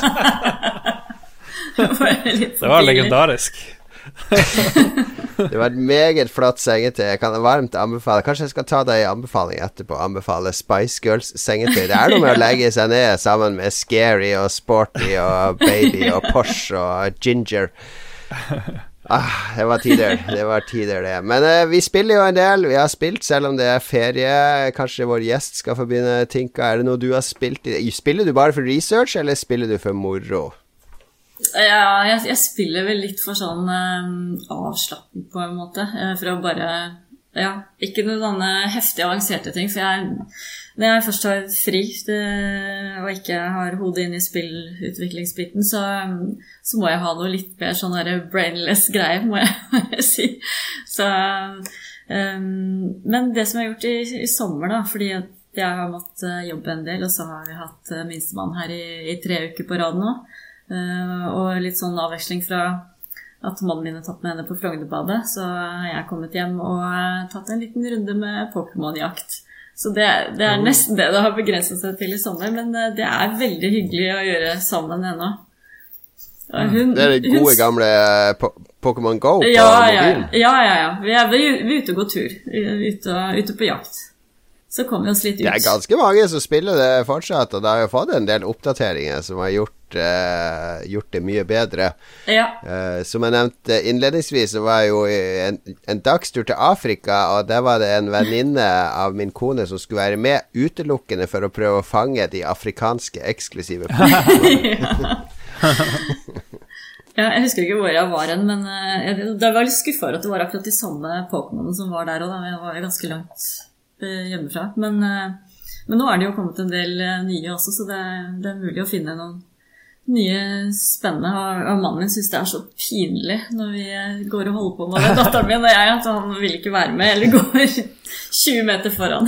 litt det var tidlig. legendarisk. Det var et meget flott sengetøy. Jeg kan varmt anbefale Kanskje jeg skal ta deg i anbefaling etterpå. Anbefale Spice Girls-sengetøy. Det er noe med å legge seg ned sammen med Scary og Sporty og Baby og Porsche og Ginger. Ah, det var tider, det var tider, det. Men eh, vi spiller jo en del. Vi har spilt, selv om det er ferie. Kanskje vår gjest skal få begynne, Tinka. Er det noe du har spilt i Spiller du bare for research, eller spiller du for moro? Ja, jeg, jeg spiller vel litt for sånn um, avslappet, på en måte. eh, For å bare Ja, ikke noen sånne heftige, avanserte ting. For jeg, når jeg først har fri det, og ikke har hodet inn i spillutviklingsbiten, så, så må jeg ha noe litt mer sånn der brainless greie, må jeg si. Så um, Men det som jeg har gjort i, i sommer, da, fordi at jeg har måttet jobbe en del, og så har vi hatt minstemann her i, i tre uker på rad nå. Eh, og litt sånn avveksling fra at mannen min har tatt med henne på Frognerbadet, så har jeg kommet hjem og eh, tatt en liten runde med Pokémon-jakt. Så det, det er nesten det det har begrenset seg til i sommer, men eh, det er veldig hyggelig å gjøre sammen ennå. Hun- Det er det hun- gode, gamle eh, Pokémon Go på ja, ja, mobilen. ja, ja, ja. Vi er, vi er ute og går tur. Ute, ute på jakt. Så kommer vi oss litt ut. Det er ganske mange som spiller det fortsatt, og det har jo fått en del oppdateringer som har gjort, uh, gjort det mye bedre. Ja. Uh, som jeg nevnte innledningsvis, så var jeg jo en, en dagstur til Afrika, og der var det en venninne av min kone som skulle være med utelukkende for å prøve å fange de afrikanske eksklusive Ja, jeg husker ikke hvor jeg var hen, men uh, jeg, det var litt skuffa over at det var akkurat de samme Pokémonene som var der òg. Jeg var ganske langt eh, hjemmefra. Men, eh, men nå er det jo kommet en del eh, nye også, så det, er- det er mulig å finne noen nye spennende. Og, mannen min syns det er så pinlig når vi går og holder på med det, datteren min og jeg, at han vil ikke være med, eller går 20 meter foran.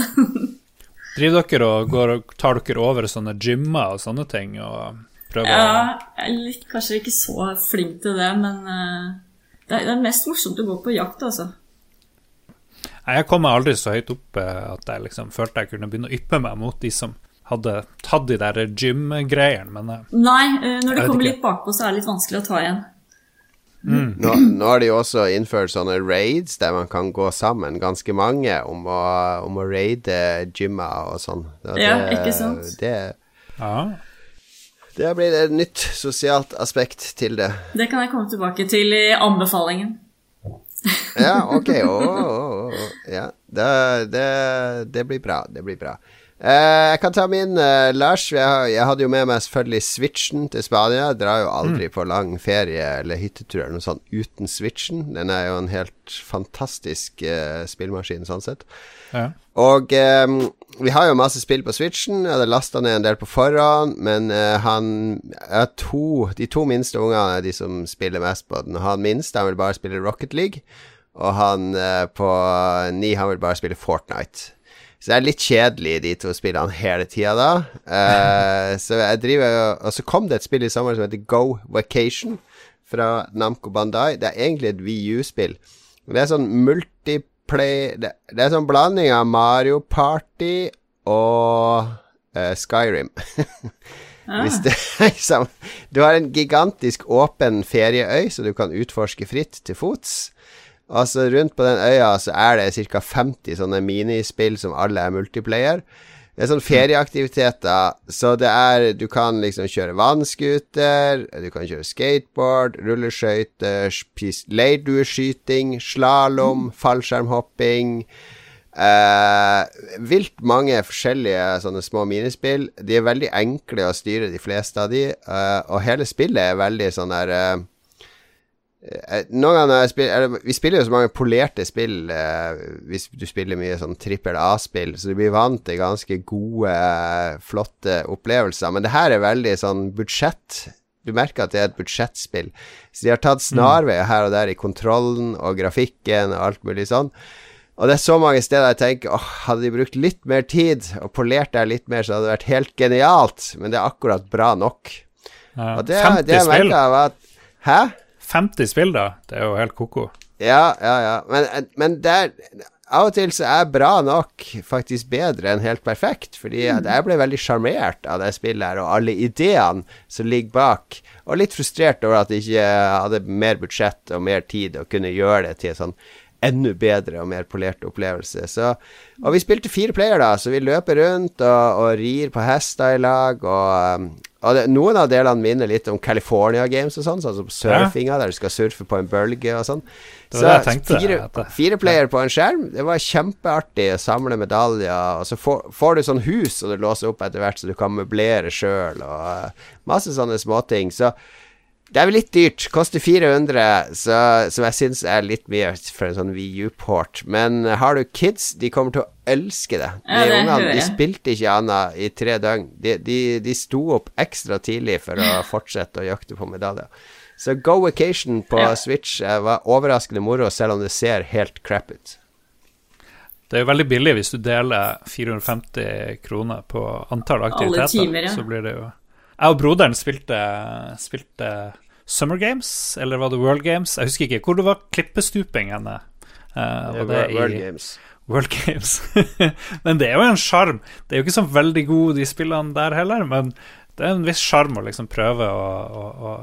Driver dere og går tar dere over sånne gymmer og sånne ting og prøver Ja, jeg er litt, kanskje ikke så flink til det, men det er, det er mest morsomt å gå på jakt, altså. Nei, Jeg kom meg aldri så høyt opp eh, at jeg liksom følte jeg kunne begynne å yppe meg mot de som hadde tatt de der gym-greiene, men eh, Nei, eh, når du det kommer litt bakpå, så er det litt vanskelig å ta igjen. Nå, nå har de jo også innført sånne raids der man kan gå sammen, ganske mange, om å, om å raide gymmer og sånn. Ja, ikke sant? Det, ja. det blitt et nytt sosialt aspekt til det. Det kan jeg komme tilbake til i anbefalingen. Ja, ok. Oh, oh, å. Ja, det, det, det blir bra. Det blir bra. Eh, jeg kan ta min, eh, Lars. Jeg, jeg hadde jo med meg selvfølgelig Switchen til Spania. Jeg drar jo aldri på lang ferie eller hyttetur eller noe sånt uten Switchen. Den er jo en helt fantastisk eh, spillmaskin sånn sett. ja. Og eh, vi har jo masse spill på Switchen. Jeg hadde lasta ned en del på forhånd, men eh, han er to, De to minste ungene er de som spiller mest på den. Han minste han vil bare spille Rocket League, og han eh, på ni han vil bare spille Fortnite. Så det er litt kjedelig, de to spillene hele tida da. Uh, så jeg driver Og så kom det et spill i sommer som heter Go Vacation fra Namco Bandai. Det er egentlig et VU-spill. Det er sånn multiplay Det, det er sånn blanding av Mario Party og uh, Skyrim. Er liksom Du har en gigantisk åpen ferieøy, så du kan utforske fritt til fots. Altså Rundt på den øya så er det ca. 50 sånne minispill som alle er multiplayer. Det er sånn ferieaktiviteter, så det er Du kan liksom kjøre vannscooter, du kan kjøre skateboard, rulleskøyter, leirdueskyting, slalåm, fallskjermhopping. Eh, vilt mange forskjellige sånne små minispill. De er veldig enkle å styre, de fleste av de, eh, og hele spillet er veldig sånn der Eh, Noen ganger jeg spiller, eller, Vi spiller jo så mange polerte spill eh, hvis du spiller mye sånn trippel A-spill, så du blir vant til ganske gode, eh, flotte opplevelser. Men det her er veldig sånn budsjett. Du merker at det er et budsjettspill. Så de har tatt snarveier her og der i kontrollen og grafikken og alt mulig sånn. Og det er så mange steder jeg tenker åh, hadde de brukt litt mer tid og polert det litt mer, så hadde det vært helt genialt. Men det er akkurat bra nok. Ja. Og det, 50 det jeg merka, av at Hæ? 50 spill, da? Det er jo helt ko-ko. Ja, ja, ja. Men, men der Av og til så er bra nok faktisk bedre enn helt perfekt. Fordi jeg ble veldig sjarmert av det spillet her, og alle ideene som ligger bak. Og litt frustrert over at jeg ikke hadde mer budsjett og mer tid og kunne gjøre det til sånn enda bedre og mer polert opplevelse. Så, og vi spilte fire player, da, så vi løper rundt og, og rir på hester i lag. Um, Og det, noen av delene minner litt om California Games og sånn, sånn som surfinga, der du skal surfe på en bølge og sånn. Det tenkte, fire, fire player på en skjerm, det var kjempeartig å samle medaljer. Og så får, får du sånn hus som du låser opp etter hvert, så du kan møblere sjøl, og eh, masse sånne småting. Så det er vel litt dyrt. Koster 400, så, som jeg syns er litt mye for en sånn VU-port. Men har du kids, de kommer til å elske det. Ja, De det ungene de spilte ikke annet i tre døgn. De, de, de sto opp ekstra tidlig for å fortsette å jakte på medaljer. Så Go Vacation på Ja. Switch eh, var overraskende moro, selv om det ser helt crap ut. Det er jo veldig billig hvis du deler 450 kroner på antall aktiviteter. timer, ja. Så blir det jo Jeg og broderen spilte, spilte Summer Games, eller var det World Games? Jeg husker ikke. Hvor det var klippestuping henne. Uh, var det World i Games. World Games. men det er jo en sjarm. Det er jo ikke så veldig god de spillene der heller, men det er en viss sjarm å liksom prøve å, å, å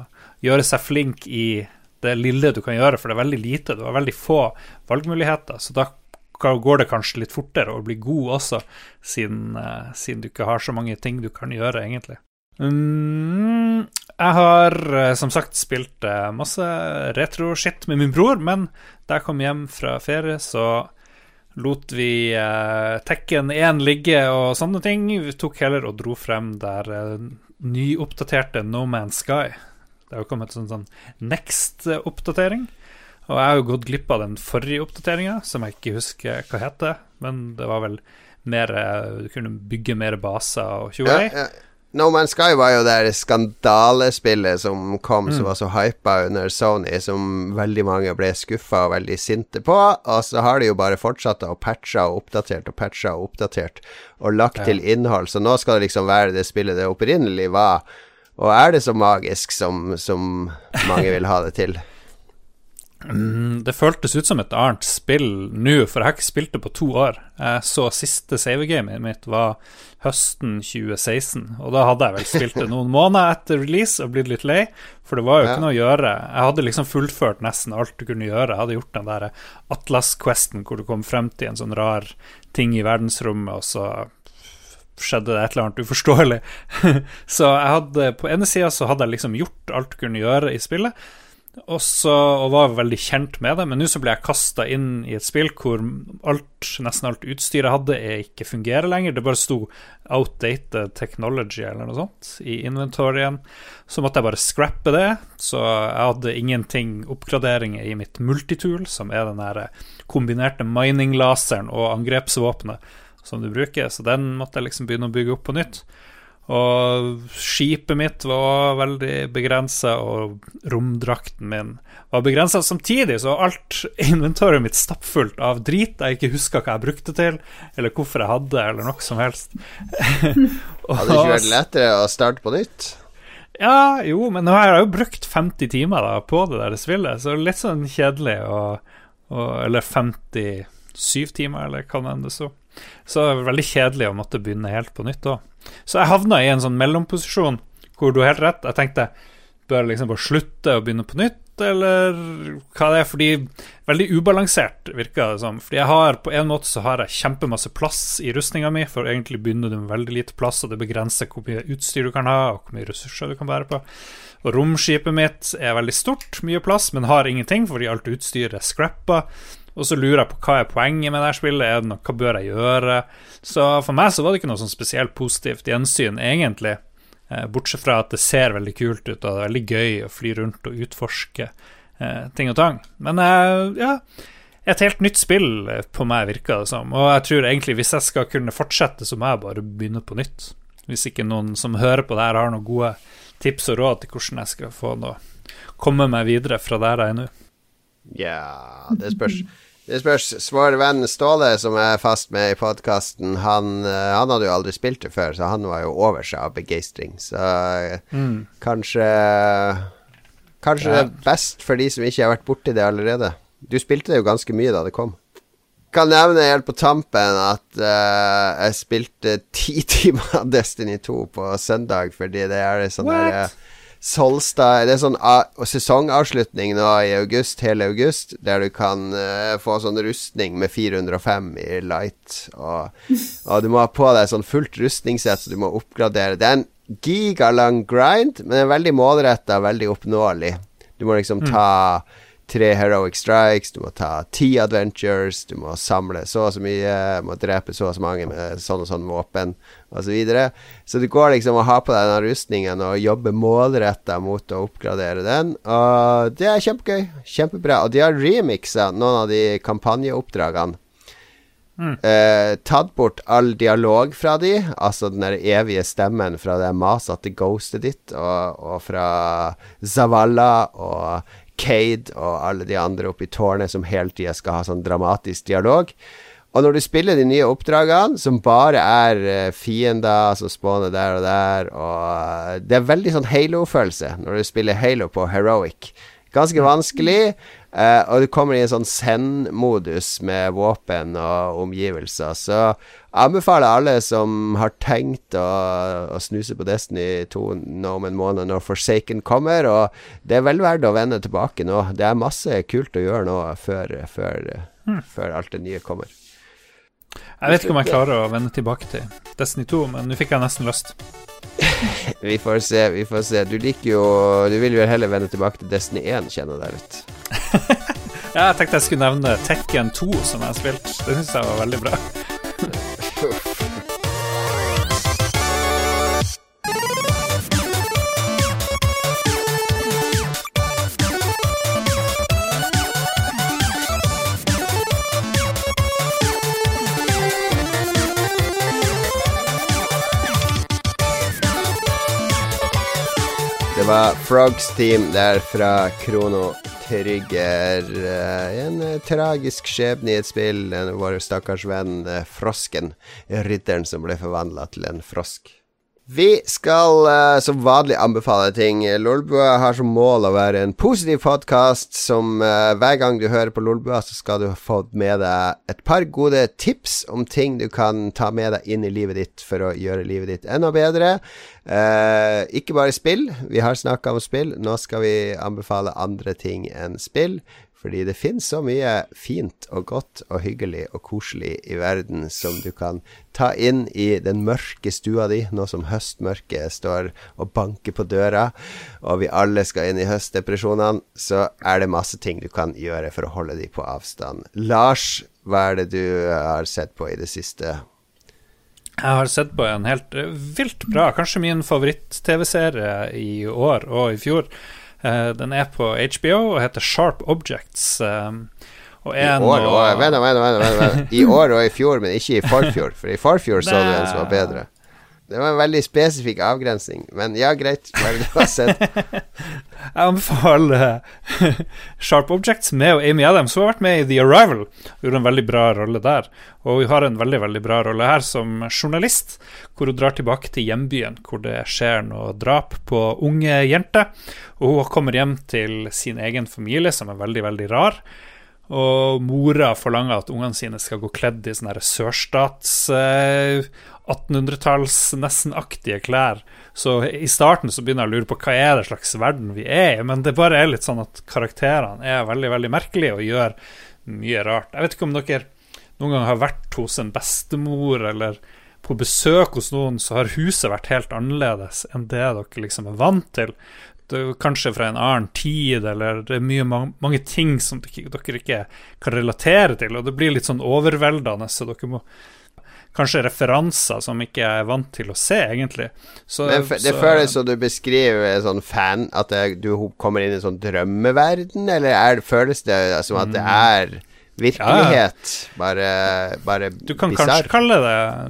gjøre seg flink i det lille du kan gjøre, for det er veldig lite. Du har veldig få valgmuligheter, så da går det kanskje litt fortere å bli god også, siden, uh, siden du ikke har så mange ting du kan gjøre, egentlig. Mm, jeg har eh, som sagt spilt eh, masse retro-shit med min bror, men da jeg kom hjem fra ferie, så lot vi eh, Tekken 1 ligge og sånne ting. Vi tok heller og dro frem der eh, nyoppdaterte No Man's Sky. Det har jo kommet sånn, sånn Next-oppdatering. Og jeg har jo gått glipp av den forrige oppdateringa, som jeg ikke husker hva heter. Men det var vel mer eh, Du kunne bygge mer baser og Ja, tjoei. ja. No Man's Sky var jo det skandalespillet som kom, Mm. som var så hypa under Sony, som veldig mange ble skuffa og veldig sinte på. Og så har de jo bare fortsatt å patche og oppdatert og patche og oppdatert og lagt til innhold. Så nå skal det liksom være det spillet det opprinnelig var. Og er det så magisk som, som mange vil ha det til? Mm, Det føltes ut som et annet spill nå, for jeg har ikke spilt det på to år. Så siste savegamet mitt var høsten 2016, og da hadde jeg vel spilt det noen måneder etter release og blitt litt lei, for det var jo Ja. ikke noe å gjøre. Jeg hadde liksom fullført nesten alt du kunne gjøre. Jeg hadde gjort den der Atlas-questen hvor du kom frem til en sånn rar ting i verdensrommet, og så skjedde det et eller annet uforståelig. så jeg hadde på ene sida så hadde jeg liksom gjort alt du kunne gjøre i spillet, og, så, og var veldig kjent med det, men nå så ble jeg kasta inn i et spill hvor alt, nesten alt utstyret jeg hadde, ikke fungerer lenger. Det bare sto 'outdated technology' eller noe sånt i inventorien. Så måtte jeg bare scrappe det, så jeg hadde ingenting oppgraderinger i mitt multitool, som er den der kombinerte mining-laseren og angrepsvåpenet som du bruker, så den måtte jeg liksom begynne å bygge opp på nytt. Og skipet mitt var veldig begrensa, og romdrakten min var begrensa samtidig, så var alt inventoriet mitt stappfullt av drit jeg ikke huska hva jeg brukte til, eller hvorfor jeg hadde, eller noe som helst. Og- Hadde det ikke vært lettere å starte på nytt? ja, jo, men nå har jeg jo brukt 50 timer da, på det der spillet, så litt sånn kjedelig og Eller 57 timer, eller hva det enn det sto. Så veldig kjedelig å måtte begynne helt på nytt òg. Så jeg havna i en sånn mellomposisjon hvor du har helt rett. Jeg tenkte bør jeg liksom bare slutte og begynne på nytt, eller hva det er? Fordi veldig ubalansert virker det som. Fordi jeg har på en måte så har jeg kjempemasse plass i rustninga mi, for egentlig begynner du med veldig lite plass, og det begrenser hvor mye utstyr du kan ha, og hvor mye ressurser du kan bære på. Og romskipet mitt er veldig stort, mye plass, men har ingenting, fordi alt utstyret er scrappa. Og så lurer jeg på hva er poenget med det her spillet, er det noe, hva bør jeg gjøre? Så for meg så var det ikke noe sånn spesielt positivt gjensyn, egentlig. Eh, bortsett fra at det ser veldig kult ut, og det er veldig gøy å fly rundt og utforske eh, ting og tang. Men eh, ja, et helt nytt spill på meg virker det som. Og jeg tror egentlig hvis jeg skal kunne fortsette, så må jeg bare begynne på nytt. Hvis ikke noen som hører på det her, har noen gode tips og råd til hvordan jeg skal få noe komme meg videre fra der jeg er nå. Ja, det spørs. Det spørs. Vår venn Ståle, som er fast med i podkasten, han, eh, han hadde jo aldri spilt det før, så han var jo over seg av begeistring. Så mm. kanskje Kanskje det er best for de som ikke har vært borti det allerede. Du spilte det jo ganske mye da det kom. Kan nevne helt på tampen at uh, jeg spilte ti timer Destiny 2 på søndag, fordi det er sånn derre eh, Solstad Det er sånn sesongavslutning nå i august, hele august, der du kan uh, få sånn rustning med 405 i light. Og, og du må ha på deg sånn fullt rustningssett, så du må oppgradere. Det er en gigalang grind, men den er veldig målretta, veldig oppnåelig. Du må liksom ta tre heroic strikes, du må ta ti adventures, du må samle så og så mye, du må drepe så og så mange med sånn og sånn våpen, osv. Så, videre. så du går liksom og har på deg den rustningen og jobber målretta mot å oppgradere den, og det er kjempegøy. Kjempebra. Og de har remixa noen av de kampanjeoppdragene. Eh, tatt bort all dialog fra de, altså den der evige stemmen fra det masete ghostet ditt, og, og fra Zavala og Cade og alle de andre oppe i tårnet som hele tida skal ha sånn dramatisk dialog. Og når du spiller de nye oppdragene, som bare er eh, fiender som spawner der og der, og eh, Det er veldig sånn Halo-følelse når du spiller Halo på heroic. Ganske vanskelig, eh, og du kommer i en sånn send-modus med våpen og omgivelser. Så jeg anbefaler alle som har tenkt å, å snuse på Destiny 2 nå om en måned når Forsaken kommer, og det er vel verdt å vende tilbake nå. Det er masse kult å gjøre nå før, før, før alt det nye kommer. Jeg vet ikke om jeg klarer å vende tilbake til Destiny 2, men nå fikk jeg nesten lyst. Vi får se, vi får se. Du liker jo Du vil jo heller vende tilbake til Destiny 1, kjenner jeg deg litt. Ja, jeg tenkte jeg skulle nevne Tekken 2, som jeg har spilt. Det syns jeg var veldig bra. Det var Frogs Team der fra Krono Trigger. Eh, En eh, tragisk skjebne i et spill. Vår stakkars venn eh, Frosken. Ridderen som ble forvandla til en frosk. Vi skal uh, som vanlig anbefale ting. Lolbua har som mål å være en positiv podkast som uh, hver gang du hører på Lolbua, så skal du fått med deg et par gode tips om ting du kan ta med deg inn i livet ditt for å gjøre livet ditt enda bedre. Uh, ikke bare spill. Vi har snakka om spill. Nå skal vi anbefale andre ting enn spill. Fordi det finnes så mye fint og godt og hyggelig og koselig i verden som du kan ta inn i den mørke stua di, nå som høstmørket står og banker på døra, og vi alle skal inn i høstdepresjonene, så er det masse ting du kan gjøre for å holde de på avstand. Lars, hva er det du har sett på i det siste? Jeg har sett på en helt eh, vilt bra, kanskje min favoritt-TV-serie i år og i fjor. Eh, Den er på HBO og heter Sharp Objects. eh, I år og vent, vent, vent. I år og i fjor, men ikke i forfjor. For i forfjor så du en som var bedre. Det var en veldig spesifikk avgrensning. Men ja, greit. Er det har sett? Jeg anbefaler Sharp Objects med og Amy Adams. Hun har vært med i The Arrival. Hun gjorde en veldig bra rolle der. Og hun har en veldig veldig bra rolle her som journalist, hvor hun drar tilbake til hjembyen, hvor det skjer noe drap på unge jenter. Og hun kommer hjem til sin egen familie, som er veldig, veldig rar. Og mora forlanger at ungene sine skal gå kledd i sånne sørstats eh, 1800-talls nesten-aktige klær. Så i starten så begynner jeg å lure på hva er det slags verden vi er i, men det bare er litt sånn at karakterene er veldig, veldig merkelige og gjør mye rart. Jeg vet ikke om dere noen gang har vært hos en bestemor eller på besøk hos noen, så har huset vært helt annerledes enn det dere liksom er vant til. Det er kanskje fra en annen tid, eller det er mye, mange, ting som dere, ikke kan relatere til, og det blir litt sånn overveldende, så dere må Kanskje referanser som ikke jeg er vant til å se, egentlig. Så, Men det så- føles som du beskriver sånn fan At det, du kommer inn i en sånn drømmeverden, eller er, føles det som at det Mm. er virkelighet? Bare, bare Du kan, det,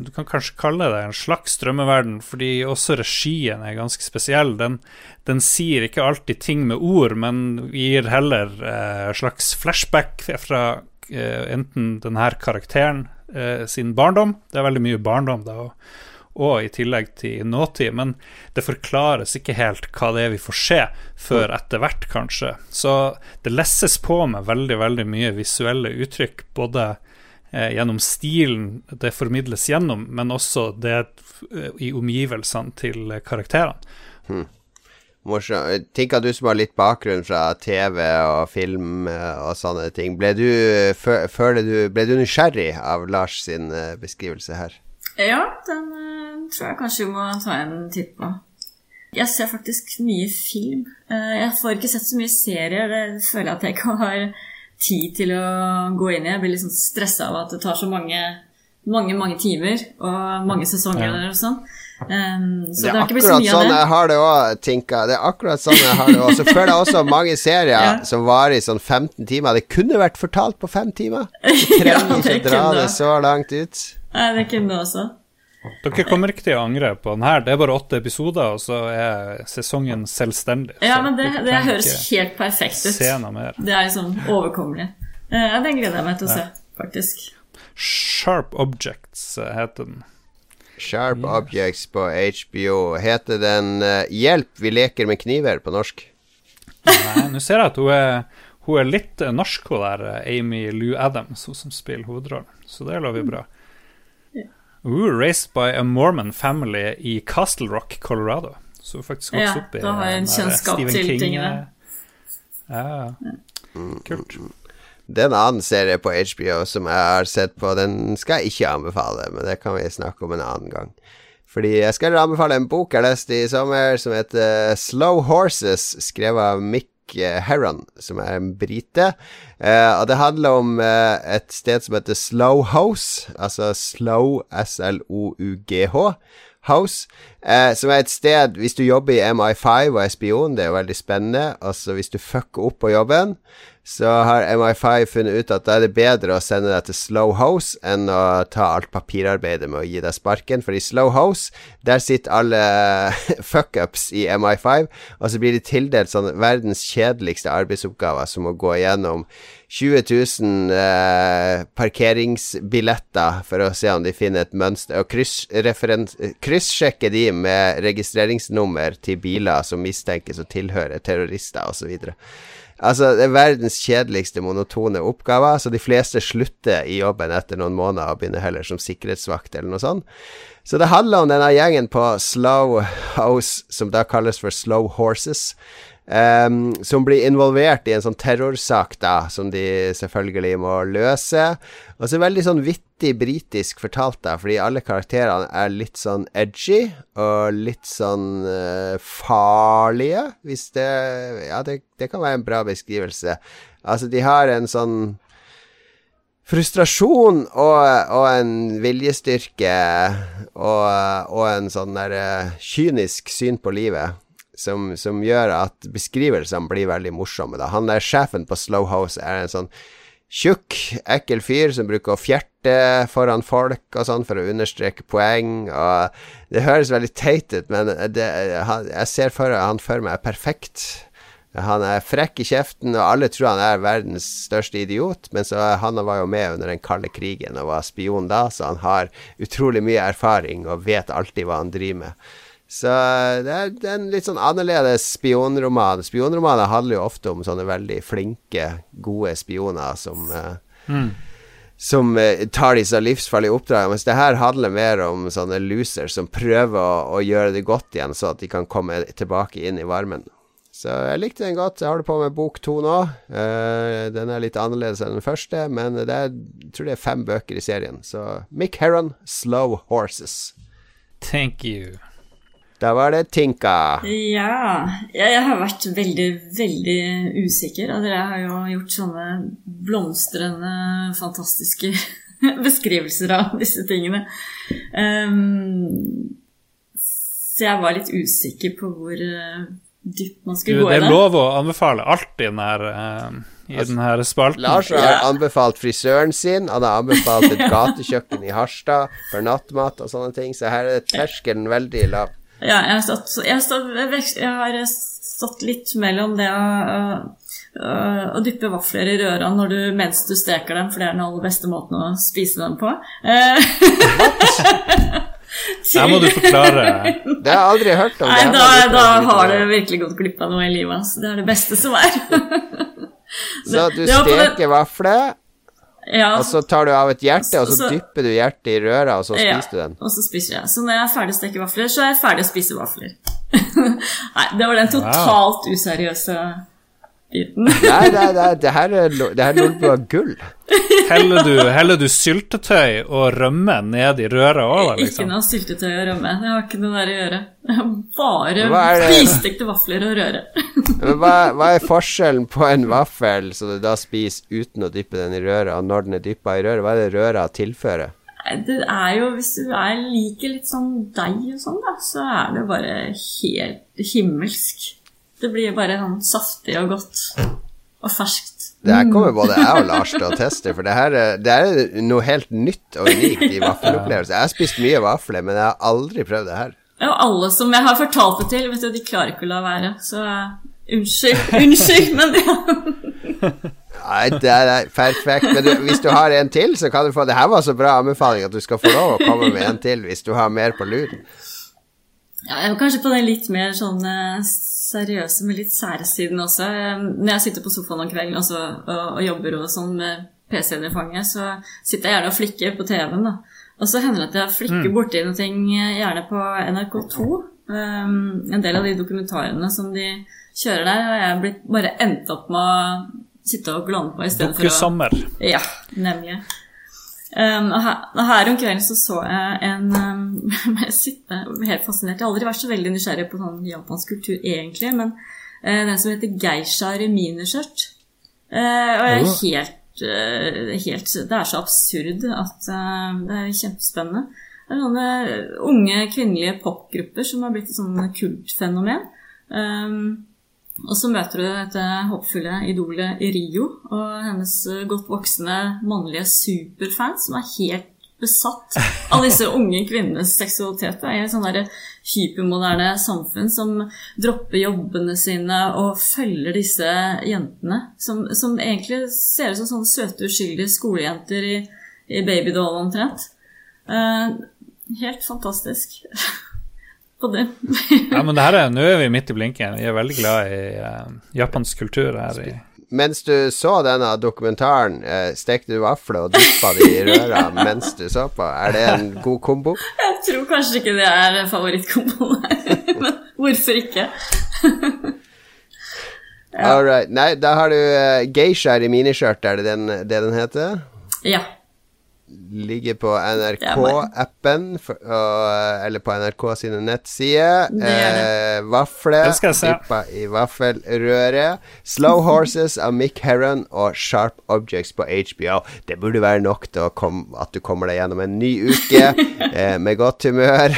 du kan kanskje kalle det en slags drømmeverden, fordi også regien er ganske spesiell. Den, den sier ikke alltid ting med ord, men gir heller eh, slags flashback fra eh, enten denne karakteren eh, sin barndom Det er veldig mye barndom, da, og, og i tillegg til nåtid, men det forklares ikke helt hva det er vi får se, før etter hvert, kanskje. Så det lesses på med veldig, veldig mye visuelle uttrykk, både eh, gjennom stilen det formidles gjennom, men også det eh, i omgivelsene til karakterene. karakterene. Morsom. at du som har litt bakgrunn fra TV og film eh, og sånne ting, ble du, føler du, ble du nysgjerrig av Lars sin beskrivelse her? Ja, den tror jeg kanskje vi må ta en titt på. Jeg ser faktisk mye film. Eh, Jeg får ikke sett så mye serier. Det føler jeg at jeg ikke har tid til å gå inn i. Jeg blir litt sånn stressa av at det tar så mange, mange, mange timer og mange sesonger og sånn. Um, så Det det, er har ikke blitt så akkurat sånn det. jeg har det òg, Tinka. Det er akkurat sånn jeg har det òg. Så føler jeg også mange serier Ja. som varer i sånn 15 timer. Det kunne vært fortalt på fem timer. Du trenger ja, ikke dra kunne. det så langt ut. Nei, det kunne det også. Dere kommer ikke til å angre på den her. Det er bare åtte episoder, og så er sesongen selvstendig. Ja, men det, det høres helt perfekt ut. Se noe mer. Det er liksom overkommelig. Eh, Ja, den gleder jeg meg til å se, faktisk. Sharp Objects eh, heter den. Sharp Objects på HBO. Heter den uh, 'Hjelp, vi leker med kniver' på norsk? Nei, nå ser jeg at hun er, hun er litt norsk, hun der Amy Lou Adams, hun som spiller hovedrollen. Så det lover bra. Ooh, raised by a Mormon family i Castle Rock, Colorado. Så hun faktisk Ja, opp i da har jeg en kjennskap Stephen til King, tingene. eh, Ja, kult. Det er en annen serie på HBO som jeg har sett på. Den skal jeg ikke anbefale, men det kan vi snakke om en annen gang. Fordi jeg skal anbefale en bok jeg leste i sommer som heter Slow Horses, skrevet av Mick eh, Heron, som er en brite. Eh, og det handler om eh, et sted som heter Slow House, altså Slow S-L-O-U-G-H. House, eh, som er et sted Hvis du jobber i MI5 og er spion, det er jo veldig spennende. Altså Hvis du fucker opp på jobben, så har MI5 funnet ut at da er det bedre å sende deg til Slow House enn å ta alt papirarbeidet med å gi deg sparken. For i Slow House, der sitter alle fuckups i MI5, og så blir de tildelt sånn verdens kjedeligste arbeidsoppgaver, som å gå igjennom 20 000 eh, parkeringsbilletter for å se om de finner et mønster, og kryssjekke de med registreringsnummer til biler som mistenkes å tilhøre terrorister, osv. Altså, det er verdens kjedeligste monotone oppgaver, så de fleste slutter i jobben etter noen måneder og begynner heller som sikkerhetsvakt eller noe sånt. Så det handler om denne gjengen på Slow House, som da kalles for Slow Horses, ehm, som blir involvert i en sånn terrorsak, da, som de selvfølgelig må løse. Og så veldig sånn vittig britisk fortalt, da, fordi alle karakterene er litt sånn edgy og litt sånn uh, farlige, hvis det Ja, det, det kan være en bra beskrivelse. Altså, de har en sånn frustrasjon og, og en viljestyrke og, og en sånn der eh, kynisk syn på livet som, som gjør at beskrivelsene blir veldig morsomme. Da. Han der sjefen på Slow House er en sånn tjukk, ekkel fyr som bruker å fjerte foran folk og sånn for å understreke poeng. Og det høres veldig teit ut, men det, jeg ser for han for meg er perfekt. Han er frekk i kjeften, og alle tror han er verdens største idiot, men så han var jo med under den kalde krigen og var spion da, så han har utrolig mye erfaring og vet alltid hva han driver med. Så det er, det er en litt sånn annerledes spionroman. Spionromaner handler jo ofte om sånne veldig flinke, gode spioner som mm. som eh, tar disse livsfarlige oppdragene, mens det her handler mer om sånne losers som prøver å, å gjøre det godt igjen, så at de kan komme tilbake inn i varmen. Så jeg likte den godt. Jeg holder på med bok to nå. Uh, den er litt annerledes enn den første, men det er, jeg tror det er fem bøker i serien. Så Mick Heron, Slow Horses. Thank you. Da var det Tinka. Ja, jeg, jeg har vært veldig, veldig usikker. Og dere har jo gjort sånne blomstrende, fantastiske beskrivelser av disse tingene. Um, så jeg var litt usikker på hvor eh, dypt man Du, skulle gå det Det er lov å anbefale alt i denne, her, eh, i altså, denne spalten. Lars har anbefalt frisøren sin. Han har anbefalt et gatekjøkken i Harstad for nattmat og sånne ting, så her er terskelen veldig lav. Ja, jeg har stått, jeg har stått, jeg har stått litt mellom det å, å, å dyppe vafler i røra når du, mens du steker dem, for det er den aller beste måten å spise dem på. Eh, Her må du forklare. Det har jeg aldri hørt om. Nei, da, da har du virkelig gått glipp av noe i livet. Altså. Det er det beste som er. Så du steker vafler, ja, og så tar du av et hjerte, og så Så- dypper du hjertet i røra, og så ja, spiser du den. og så spiser jeg. Så når jeg er ferdig å steke vafler, så er jeg ferdig å spise vafler. Nei, det var den totalt useriøse Nei, nei, nei, det her er, det her er gull. Heller du, heller du syltetøy og rømme ned i røret òg, Ikke liksom? noe syltetøy og rømme. Det har ikke noe der å gjøre. Det Bare fristekte vafler og røre. Hva, hva er forskjellen på en vaffel som du da spiser uten å dyppe den i røret, og når den er dyppa i røret? Hva er det røra tilfører? Det er jo, Hvis du er, liker litt sånn deig og sånn, da, så er det bare helt himmelsk. Det blir bare sånn saftig og godt. Og ferskt. Det her kommer både jeg og Lars til å teste, for det her er, det er noe helt nytt og unikt i vaffelopplevelse. Jeg har spist mye vafler, men jeg har aldri prøvd det her. Ja, Og alle som jeg har fortalt det til, vet du, de klarer ikke å la være. Så unnskyld, unnskyld, men ja. Nei, det er perfekt. Men du, hvis du har en til, så kan du få Det her var så bra anbefaling at du skal få lov å komme med en til hvis du har mer på lur. Ja, jeg var kanskje på den litt mer sånn eh, seriøse, med litt sære siden også. Eh, Når jeg sitter på sofaen om kvelden også, og, og jobber og sånn med PC-en i fanget, så sitter jeg gjerne og flikker på TV-en. da. Og så hender det at jeg flikker borti noe ting, eh, gjerne på NRK2. Um, en del av de dokumentarene som de kjører der, har jeg blitt bare endt opp med å sitte og glane på istedenfor å Dokusommer. ja, nemlig. Um, og her, og her om kvelden så så jeg en um, Jeg sitter helt fascinert. Jeg har aldri vært så veldig nysgjerrig på sånn japansk kultur egentlig, men uh, den som heter geisha reminiskjørt. Uh, og jeg er helt, uh, helt Det er så absurd at uh, det er kjempespennende. Det er sånne unge kvinnelige popgrupper som har blitt et sånn kultfenomen. Um, og så møter du dette håpfulle idolet Rio og hennes eh, godt voksne mannlige superfans som er helt besatt av disse unge kvinnenes seksualitet. Er et sånt hypermoderne samfunn som dropper jobbene sine og følger disse jentene, som, som egentlig ser ut som sånne søte, uskyldige skolejenter i, i babydoll omtrent. Uh, helt fantastisk. På det. Ja, men det her er, nå er vi midt i blinken. Vi er veldig glad i uh, japansk kultur her i Mens du så denne dokumentaren, eh, stekte du vafler og dyppa de i røra mens du så på? Er det en god kombo? Jeg tror kanskje ikke det er favorittkomboen her, men hvorfor ikke? All right. Nei, da har du uh, geishaer i miniskjørt, er det den, det den heter? Ja. Ligger på NRK-appen, eller på NRK sine nettsider. Er Eh, se. dyppa i vaffelrøre. Slow Horses av Mick Herron og Sharp Objects på HBO. Det burde være nok til at du kommer deg gjennom en ny uke eh, med godt humør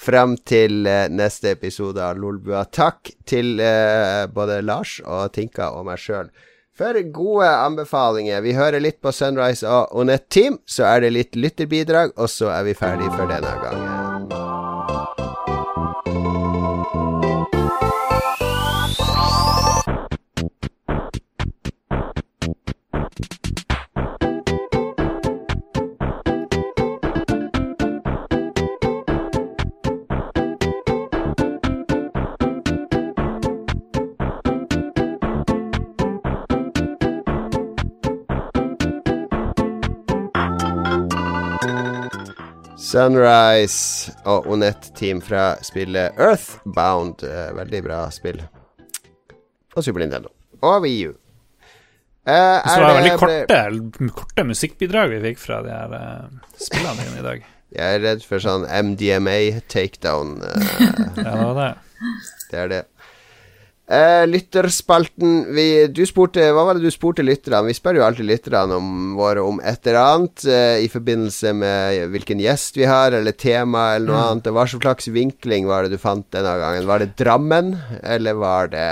fram til eh, neste episode av Lolbua. Takk til eh, både Lars og Tinka og meg sjøl for gode anbefalinger. Vi hører litt på Sunrise og Onett Team, så er det litt lytterbidrag, og så er vi ferdig for denne gangen. Sunrise og Onet Team fra spillet Earthbound. Eh, veldig bra spill. På Super Nintendo. Og VU. U. Eh, Så det var veldig korte, korte musikkbidrag vi fikk fra de her uh, spillene i dag. Jeg er redd for sånn MDMA takedown. Uh, Ja, det. det er det. Eh, lytterspalten vi, du spurte, Hva var det du spurte lytterne? Vi spør jo alltid lytterne om våre om et eller annet eh, i forbindelse med hvilken gjest vi har, eller tema, eller noe annet. Hva slags vinkling var det du fant denne gangen? Var det Drammen, eller var det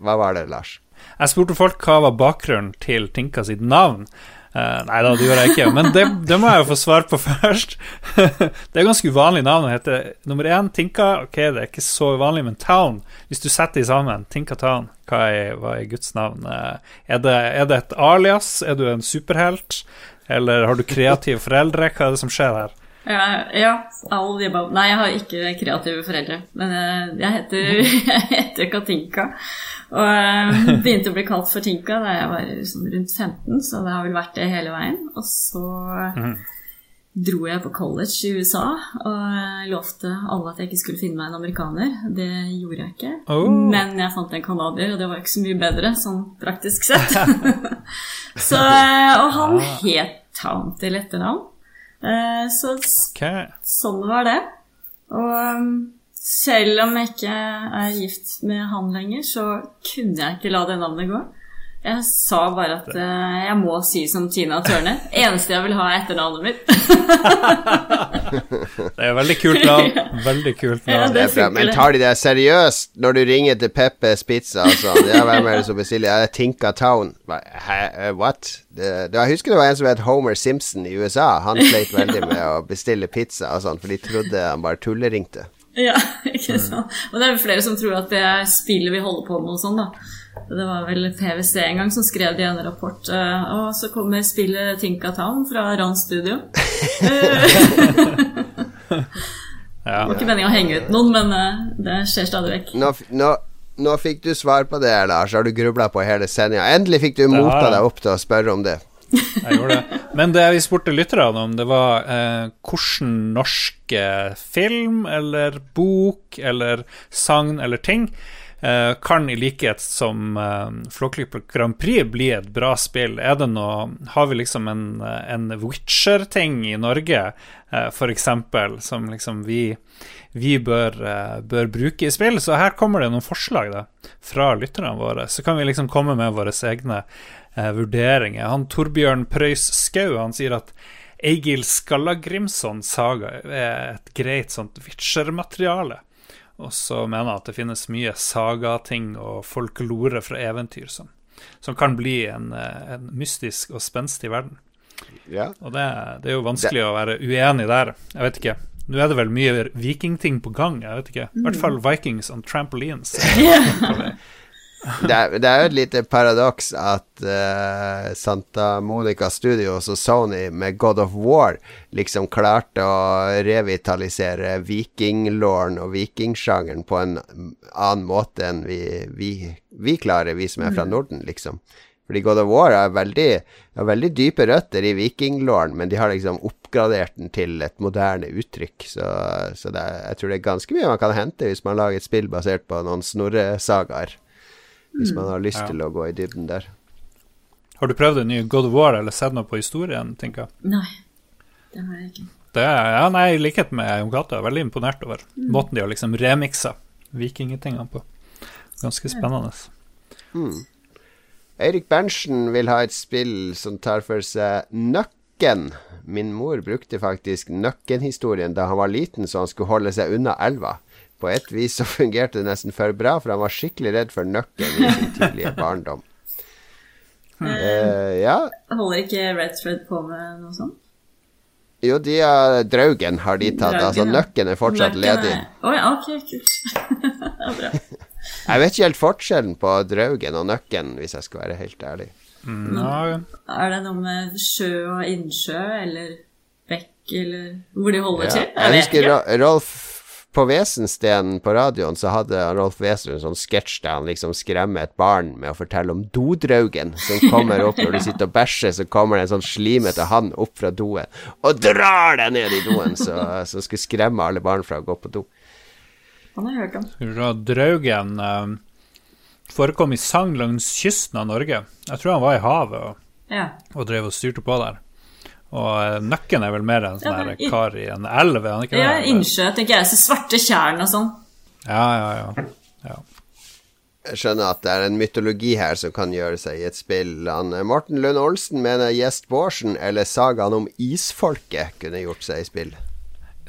Hva var det, Lars? Jeg spurte folk hva var bakgrunnen til Tinka sitt navn. Eh, nei da, det gjorde jeg ikke, men det, det må jeg jo få svar på først. det er ganske uvanlig navn å hete nummer én Tinka. Ok, det er ikke så uvanlig, men Town Hvis du setter de sammen, Tinka Town, hva er, hva er Guds navn? Eh, er, det, er det et alias? Er du en superhelt? Eller har du kreative foreldre? Hva er det som skjer her? Ja, ja all the above. Nei, jeg har ikke kreative foreldre. Men eh, jeg heter, jeg heter Katinka. Og eh, begynte å bli kalt for Tinka da jeg var sånn rundt 15, så det har vel vært det hele veien. Og så dro jeg på college i USA og eh, lovte alle at jeg ikke skulle finne meg en amerikaner. Det gjorde jeg ikke. Oh. Men jeg fant en canadier, og det var ikke så mye bedre, sånn praktisk sett. så, og han het Town til etternavn. Eh, Så okay. Sånn var det. Og um, selv om jeg ikke er gift med han lenger, så kunne jeg ikke la det navnet gå. Jeg sa bare at uh, jeg må si som Tina Tørne. Eneste jeg vil ha, er etternavnet mitt. Det er veldig kult navn. Veldig kult Ja, navn. Det er Men tar de det seriøst når du ringer til Peppes Pizza og sånn? Ja, hvem er det som bestiller? Ja, det er Tinka Town. Hæ, eh, what? Det, det, jeg husker det var en som het Homer Simpson i USA. Han sleit veldig med å bestille pizza og sånn, for de trodde han bare tulleringte. Ja, ikke sant. Og det er jo flere som tror at det er spillet vi holder på med og sånn, da. Det var vel PwC en gang som skrev det i en rapport. eh, Og så kommer spillet Tinka Town fra Ran Studio. Ja. Det var ikke meningen å henge ut noen, men eh, det skjer stadig vekk. Nå, nå, nå fikk du svar på det, Lars. Har du grubla på hele sendinga? Endelig fikk du mota deg opp til å spørre om det. Jeg gjorde det. Men det vi spurte lytterne om, det var eh, hvordan norske film eller bok eller sagn eller ting kan i likhet som uh, Flåklypa Grand Prix bli et bra spill. Er det noe Har vi liksom en, en Witcher-ting i Norge, uh, eksempel, som liksom vi vi bør, uh, bør bruke i spill. Så her kommer det noen forslag da, fra lytterne våre. Så kan vi liksom komme med våre egne uh, vurderinger. Han Torbjørn Prøys Skau han sier at Egil Skallagrimson saga er et greit sånt Witcher-materiale. Og så mener jeg at det finnes mye sagating og folklore fra eventyr som, som kan bli en, eh, en mystisk og spenstig verden. Ja. Og det, det er jo vanskelig å være uenig der. Jeg vet ikke. Nå er det vel mye vikingting på gang. Jeg vet ikke. I hvert fall Vikings on trampolines. Det er, det er jo et lite paradoks at uh, Santa Monica Studios og Sony med God of War liksom klarte å revitalisere vikinglåren og vikingsjangeren på en annen måte enn vi, vi, vi klarer, vi som er fra Norden, liksom. Fordi God of War er veldig, har veldig dype røtter i vikinglåren, men de har liksom oppgradert den til et moderne uttrykk. Så, så det er, jeg tror det er ganske mye man kan hente hvis man lager et spill basert på noen snorresagaer. Hvis man har lyst Ja. til å gå i dybden der. Har du prøvd en ny God of War eller sett noe på historien? tenker jeg? Nei, det har jeg ikke. Det er, ja, nei, I likhet med Jon Cato, jeg er veldig imponert over måten de har liksom remiksa vikingtingene på. Ganske spennende. Eirik Berntsen vil ha et spill som tar for seg Nøkken. Min mor brukte faktisk Nøkken-historien da han var liten, så han skulle holde seg unna elva. På et vis så fungerte det nesten for bra, for han var skikkelig redd for Nøkken i sin tidlige barndom. Uh, ja, Holder ikke Red Thread på med noe sånt? jo, de har Draugen har de tatt. Draugen, altså. Nøkken er fortsatt Nøkken ledig. er- Oh, ja, ok, kult. det er bra. Jeg vet ikke helt forskjellen på Draugen og Nøkken, hvis jeg skal være helt ærlig. Mm, Er det noe med sjø og innsjø, eller bekk, eller hvor de holder Ja. til? Jeg jeg husker ikke. Rolf på Vesenstenen på radioen, så hadde Rolf Wesensten en sånn sketsj der han liksom skremmer et barn med å fortelle om dodraugen som kommer opp når du sitter og bæsjer, så kommer det en sånn slimete hann opp fra doen og drar deg ned i doen, så, så skulle skremme alle barn fra å gå på do. Han har hørt om. Draugen eh, forekom i sang langs kysten av Norge. Jeg tror han var i havet og, Ja. og drev og styrte på der. Og eh, Nøkken er vel mer en sånn Ja, men i- kar i en elv, er han ikke ja, det? innsjø, tenker jeg. Så svarte tjern og sånn. Ja, ja, ja. ja. Jeg skjønner at det er en mytologi her som kan gjøre seg i et spill. Han, eh, Morten Lund Olsen mener Gjest Bårdsen eller sagaen om isfolket kunne gjort seg i spill.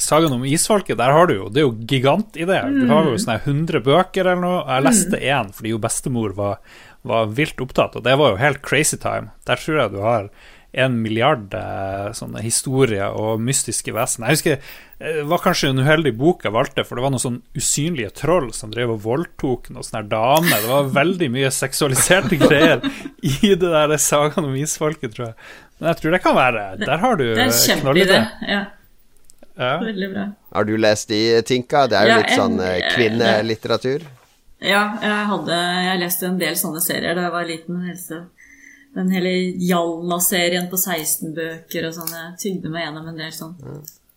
Sagaen om isfolket, der har du jo Det er jo gigantideer. Du har jo sånne 100 bøker eller noe. Jeg leste én fordi jo bestemor var, var vilt opptatt, og det var jo helt crazy time. Der tror jeg du har en milliard eh, sånne historier og mystiske vesen. Jeg husker eh, det var kanskje en uheldig bok jeg valgte, for det var noen sånn usynlige troll som drev og voldtok noen sånne damer. Det var veldig mye seksualiserte greier i det der sagaen om isfolket, tror jeg. Men jeg tror det kan være Der har du eh, knallidé. Ja, Ja. veldig bra. Har du lest de, Tinka? Det er jo Ja, litt sånn eh, en- kvinnelitteratur. Ja, jeg hadde Jeg leste en del sånne serier da jeg var liten. Helse. Den hele Hjalmar-serien på 16 bøker og sånn. Jeg tygde meg gjennom en del sånn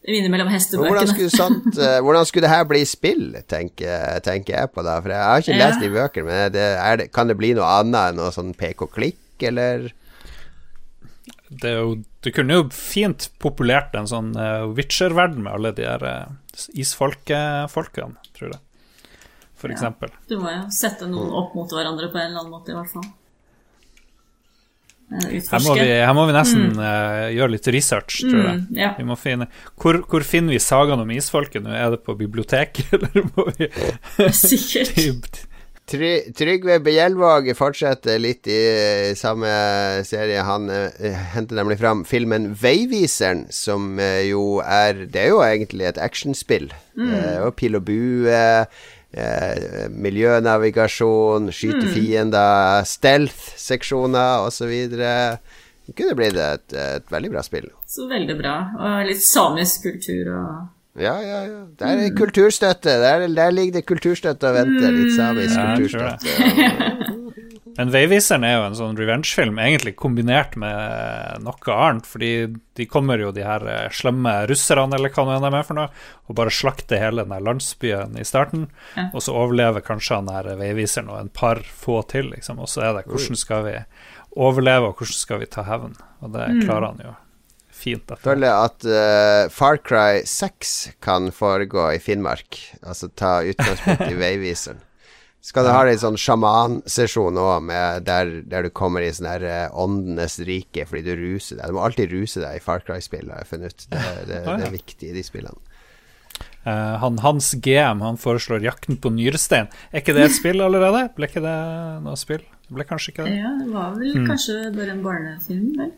innimellom hestebøkene. Hvordan hestebøkene. skulle, sånt, eh, hvordan skulle det her bli spill, tenker, tenker jeg på da? For jeg har ikke Ja. lest de bøkene, men det, er det, kan det bli noe annet enn noe sånn pek-og-klikk, eller? Det, er jo, du kunne jo fint populert en sånn uh, Witcher-verden med alle de her uh, isfolkefolkene, tror jeg. For Ja. eksempel. Du må jo sette noen opp mot hverandre på en eller annen måte, i hvert fall. Eh, Her må vi, her må vi nesten eh, gjøre litt research, tror jeg. Mm, ja. Vi må finne hvor, hvor finner vi sagaen om isfolket nå? Er det på biblioteket, eller må vi Sikkert. Try, Trygve Bjelvåg fortsetter litt i eh, samme serie. Han uh, henter nemlig fram filmen 'Veiviseren', som uh, jo er Det er jo egentlig et actionspill. Eh, og pil og bue, eh, miljønavigasjon, skyte fiender, stealth-seksjoner osv. Det kunne blitt et, et veldig bra spill. Så veldig bra. Og litt samisk kultur og Ja, ja, ja. Der er kulturstøtte. Der, der ligger det kulturstøtte og venter. Litt samisk Ja, kulturstøtte. Men 'Veiviseren' er jo en sånn revenge-film, egentlig kombinert med noe annet. Fordi de kommer jo, de her eh, slemme russerne, eller hva de er for noe, og bare slakter hele den landsbyen i starten. Ja. Og så overlever kanskje han her veiviseren og en par få til, liksom. Og så er det hvordan skal vi overleve, og hvordan skal vi ta hevn? Og det klarer han jo fint. Jeg føler at uh, Far Cry 6 kan foregå i Finnmark. Altså ta utgangspunkt i veiviseren. Skal du ha en sånn sjamansesjon òg, der, der du kommer i sånn her eh, åndenes rike fordi du ruser deg. Du må alltid ruse deg i Far Cry-spill, har jeg funnet ut. Det, det, Ah, ja. det er viktig i de spillene. Uh, han, hans GM han foreslår 'Jakten på nyrestein'. Er ikke det et spill allerede? Ble ikke det noe spill? Det ble kanskje ikke det? Ja, det var vel Mm. kanskje bare en barnefilm, vel?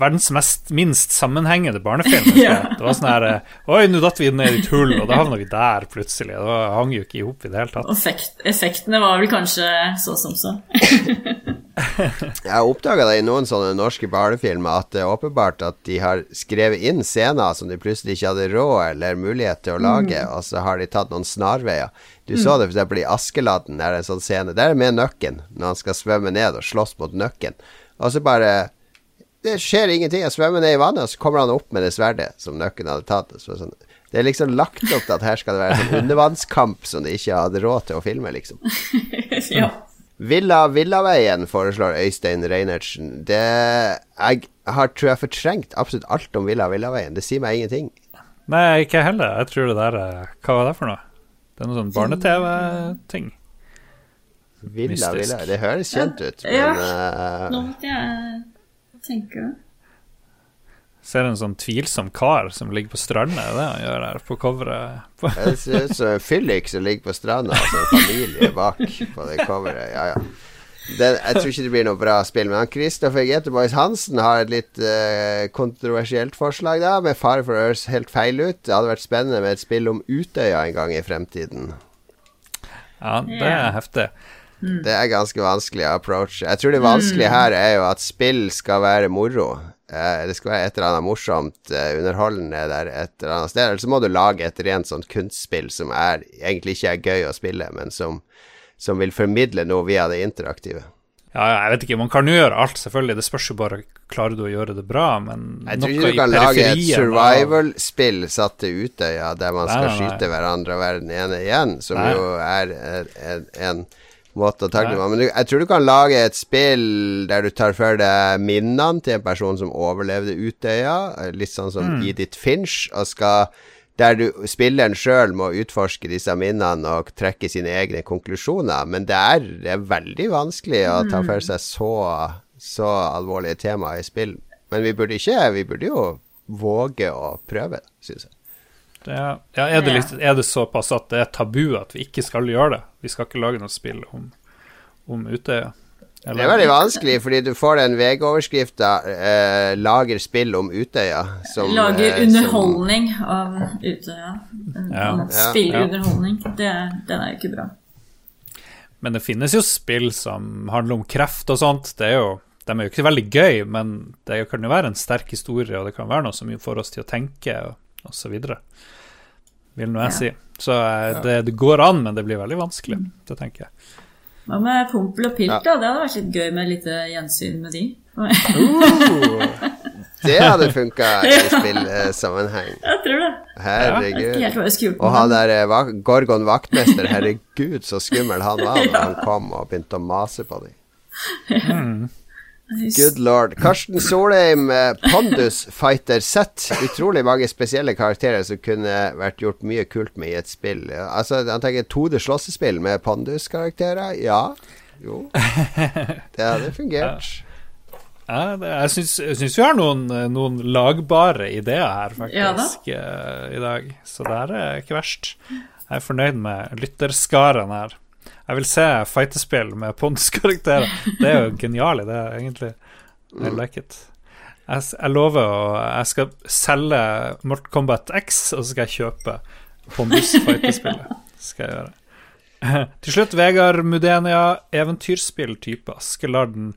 Verdens mest, minst sammenhengende barnefilm. ja. Det var sånn her eh, Oi, nå datt vi ned i et hull, og da havna vi der plutselig. Det var, hang jo ikke i hop i det hele tatt. Effekt, effektene var vel kanskje så som så. Jeg har oppdaga det i noen sånne norske barnefilmer at det er åpenbart at de har skrevet inn scener som de plutselig ikke hadde råd eller mulighet til å lage, og så har de tatt noen snarveier. Du så det f.eks. i Askeladden, der er en sånn scene. Der er med nøkken, når han skal svømme ned og slåss mot nøkken. Og så bare Det skjer ingenting. Jeg svømmer ned i vannet, og så kommer han opp med det sverdet som nøkken hadde tatt. og Så sånn. Det er liksom lagt opp til at her skal det være en sånn undervannskamp som de ikke hadde råd til å filme, liksom. ja. Villa Villaveien foreslår Øystein Reinertsen. Det Jeg har, tror jeg, fortrengt absolutt alt om Villa Villaveien. Det sier meg ingenting. Nei, ikke jeg heller. Jeg tror det der er Hva var det for noe? Det er noe sånn barne-TV-ting. Villa Villaveien, Villa Det høres kjent ut, Ja. men ja. Nå måtte jeg tenke. Ser en sånn tvilsom kar som ligger på stranda, er det han gjør her på coveret. Det ser ut som en fyllik som ligger på stranda, og en familie bak på det coveret. Ja, ja. Den, jeg tror ikke det blir noe bra spill. Men han Kristoffer Geteboys Hansen har et litt uh, kontroversielt forslag, da, med fare for å høres helt feil ut. Det hadde vært spennende med et spill om Utøya en gang i fremtiden. Ja, det er heftig. Det er ganske vanskelig å approache. Jeg tror det vanskelige her er jo at spill skal være moro. Eh, det skal være et eller annet morsomt, eh, underholdende der et eller annet sted. Eller så må du lage et rent sånt kunstspill som er, egentlig ikke er gøy å spille, men som, som vil formidle noe via det interaktive. Ja, ja, jeg vet ikke, man kan jo gjøre alt, selvfølgelig. Det spørs jo bare klarer du å gjøre det bra, men Jeg tror ikke du kan lage et survival-spill satt til Utøya der man Nei, skal nei, nei. skyte hverandre og være den ene igjen, som Nei. jo er en, en, en måte å takle det. Men du, jeg tror du kan lage et spill der du tar for deg minnene til en person som overlevde Utøya, litt sånn Mm. som Edith Finch, og skal der du, spilleren sjøl må utforske disse minnene og trekke sine egne konklusjoner. Men det er, det er veldig vanskelig å ta for seg så, så alvorlige temaer i spill. Men vi burde ikke Vi burde jo våge å prøve, syns jeg. Det er, ja, er, det litt, er det såpass at det er tabu at vi ikke skal gjøre det? Vi skal ikke lage noe spill om, om Utøya? Det er veldig vanskelig, fordi du får den VG-overskrifta eh, 'Lager spill om Utøya'. Som, Lager eh, underholdning av Utøya. Ja. Spillunderholdning. Det, den er jo ikke bra. Men det finnes jo spill som handler om kreft og sånt. Det er jo, de er jo ikke veldig gøy, men det kan jo være en sterk historie, og det kan være noe som får oss til å tenke, og, videre. Vil nå jeg Ja. si. Så eh, det, det går an, men det blir veldig vanskelig. Det tenker jeg. Hva med Pompel og Pilt, Ja. da? Det hadde vært litt gøy med et lite gjensyn med de. Det hadde funka i spillsammenheng. Jeg tror det. Herregud. Og han der eh, Gorgon vaktmester, herregud så skummel han var da han kom og begynte å mase på dem. Good lord. Karsten Solheim, Pandus Pondus Fighter Z. Utrolig mange spesielle karakterer som kunne vært gjort mye kult med i et spill. Altså, Han tenker 2D slåssespill med Pondus-karakterer. Ja. Jo. Det hadde fungert. Ja, det, jeg syns jeg syns vi har noen, noen lagbare ideer her, Ja da. faktisk, eh, i dag. Så det her er ikke verst. Jeg er fornøyd med lytterskaren her. Jeg vil se fightespill med Pons-karakterer. Det er jo en genial idé, egentlig. I like it. Jeg, jeg lover å Jeg skal selge Mortal Kombat X, og så skal jeg kjøpe Pondus-fightespillet. Skal jeg gjøre. Til slutt, Vegard Mudenia, eventyrspilltype Askeladden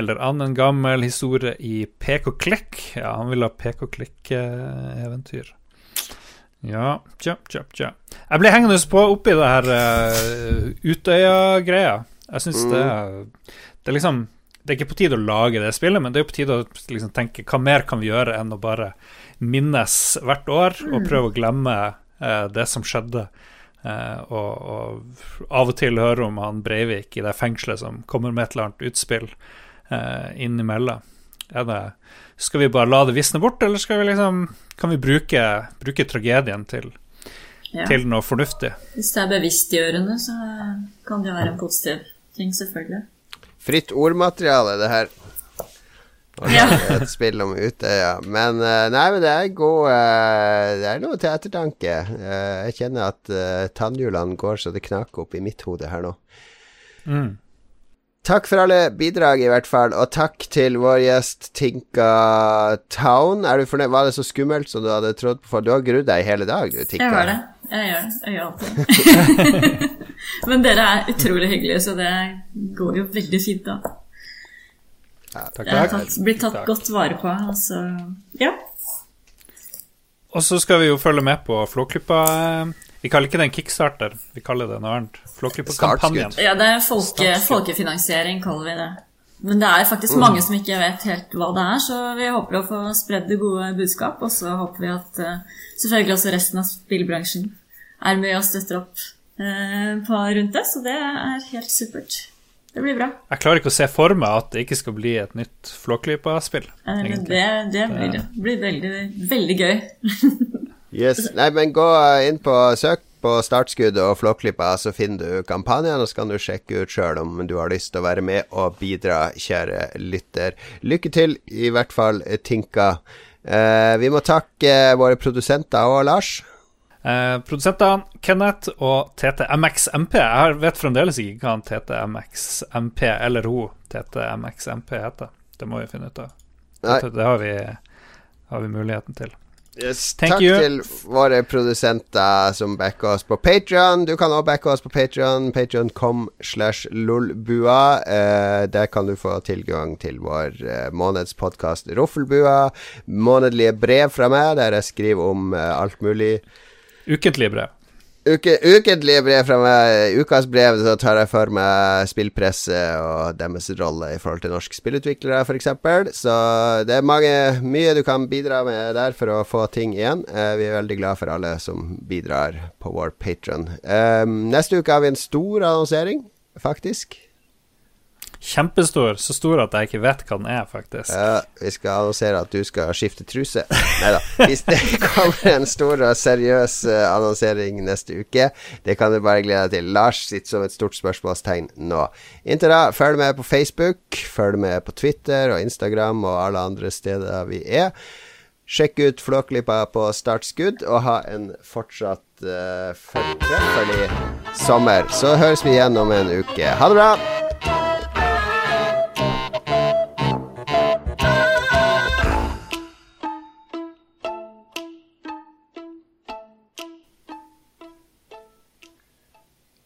eller annen gammel historie i PK Klekk. Ja, han vil ha PK Klekk-eventyr. Ja, tja, tja, tja. Jeg ble hengende på oppi det her uh, Utøya-greia. Jeg syns det Det er liksom Det er ikke på tide å lage det spillet, men det er på tide å liksom tenke hva mer kan vi gjøre enn å bare minnes hvert år og prøve å glemme uh, det som skjedde. Uh, og, og av og til høre om han Breivik i det fengselet som kommer med et eller annet utspill uh, innimellom. Er det, skal vi bare la det visne bort, eller skal vi liksom, kan vi bruke, bruke tragedien til, Ja. til noe fornuftig? Hvis det er bevisstgjørende, så kan det være en positiv ting, selvfølgelig. Fritt ordmateriale, det her. Ja. et spill om Utøya. Men eh, nei, men det er god eh, Det er noe til ettertanke. Eh, jeg kjenner at tannhjulene går så det knaker opp i mitt hode her nå. Mm. Takk for alle bidrag, i hvert fall, og takk til vår gjest Tinka Town. Er du fornøyd? Var det så skummelt som du hadde trodd på? For du har grudd deg i hele dag, du, Tinka. Jeg har det. Jeg gjør det. Jeg gjør alltid Men dere er utrolig hyggelige, så det går jo veldig fint, da. Takk, takk. Jeg har tatt, blitt tatt Takk. godt vare på. Altså, ja. Og så skal vi jo følge med på Flåklypa. Vi kaller ikke det en kickstarter, vi kaller det noe annet. Flåklypa-kampanjen. Ja, det er folke, folkefinansiering, kaller vi det. Men det er faktisk mange som ikke vet helt hva det er, så vi håper å få spredd det gode budskap. Og så håper vi at eh, selvfølgelig også resten av spillbransjen er med og støtter opp eh, på rundt det. Så det er helt supert. Det blir bra. Jeg klarer ikke å se for meg at det ikke skal bli et nytt Flåklypa-spill. Eh. Det, det blir det. Det blir veldig, veldig gøy. Yes. Nei, men gå inn på søk på startskudd og Flåklypa, så finner du kampanjen, og så kan du sjekke ut sjøl om du har lyst til å være med og bidra, kjære lytter. Lykke til, i hvert fall, Tinka. Eh, vi må takke våre produsenter og Lars. Eh, produsenter Kenneth og TTMXMP. Jeg vet fremdeles ikke hva TTMXMP eller hun TTMXMP heter. Det må vi finne ut av. Det, det har, vi, har vi muligheten til. Yes, takk you. til våre produsenter som backer oss på Patreon Du kan også backe oss på Patreon Patreon.com slash lolbua. Eh, der kan du få tilgang til vår eh, månedspodkast Roffelbua. Månedlige brev fra meg, der jeg skriver om eh, alt mulig. Ukentlige brev. Uke, ukentlige brev fra meg. Ukas brev, så tar jeg for meg spillpresse og deres rolle i forhold til norske spillutviklere, f.eks. Så det er mange, mye du kan bidra med der for å få ting igjen. Eh, vi er veldig glad for alle som bidrar på vår patron. neste uke har vi en stor annonsering, faktisk. Kjempestor. Så stor at jeg ikke vet hva den er, faktisk. Ja, vi skal annonsere at du skal skifte truse. Nei da. Hvis det kommer en stor og seriøs eh, annonsering neste uke, det kan du bare glede deg til. Lars sitter som et stort spørsmålstegn nå. Inntil da, følg med på Facebook, følg med på Twitter og Instagram og alle andre steder vi er. Sjekk ut Flåklypa på startskudd, og ha en fortsatt uh, treffelig sommer. Så høres vi igjen om en uke. Ha det bra!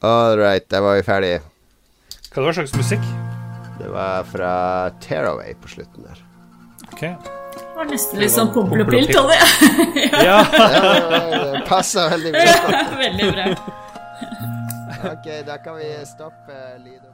All right, der var vi ferdig. Hva det var slags musikk? Det var fra Tearaway på slutten der. Ok. Det var nesten litt sånn pompel og Pompel og pilt, Ja, Ja, det passer veldig bra. Veldig bra. Ok, da kan vi stoppe lydopptaket.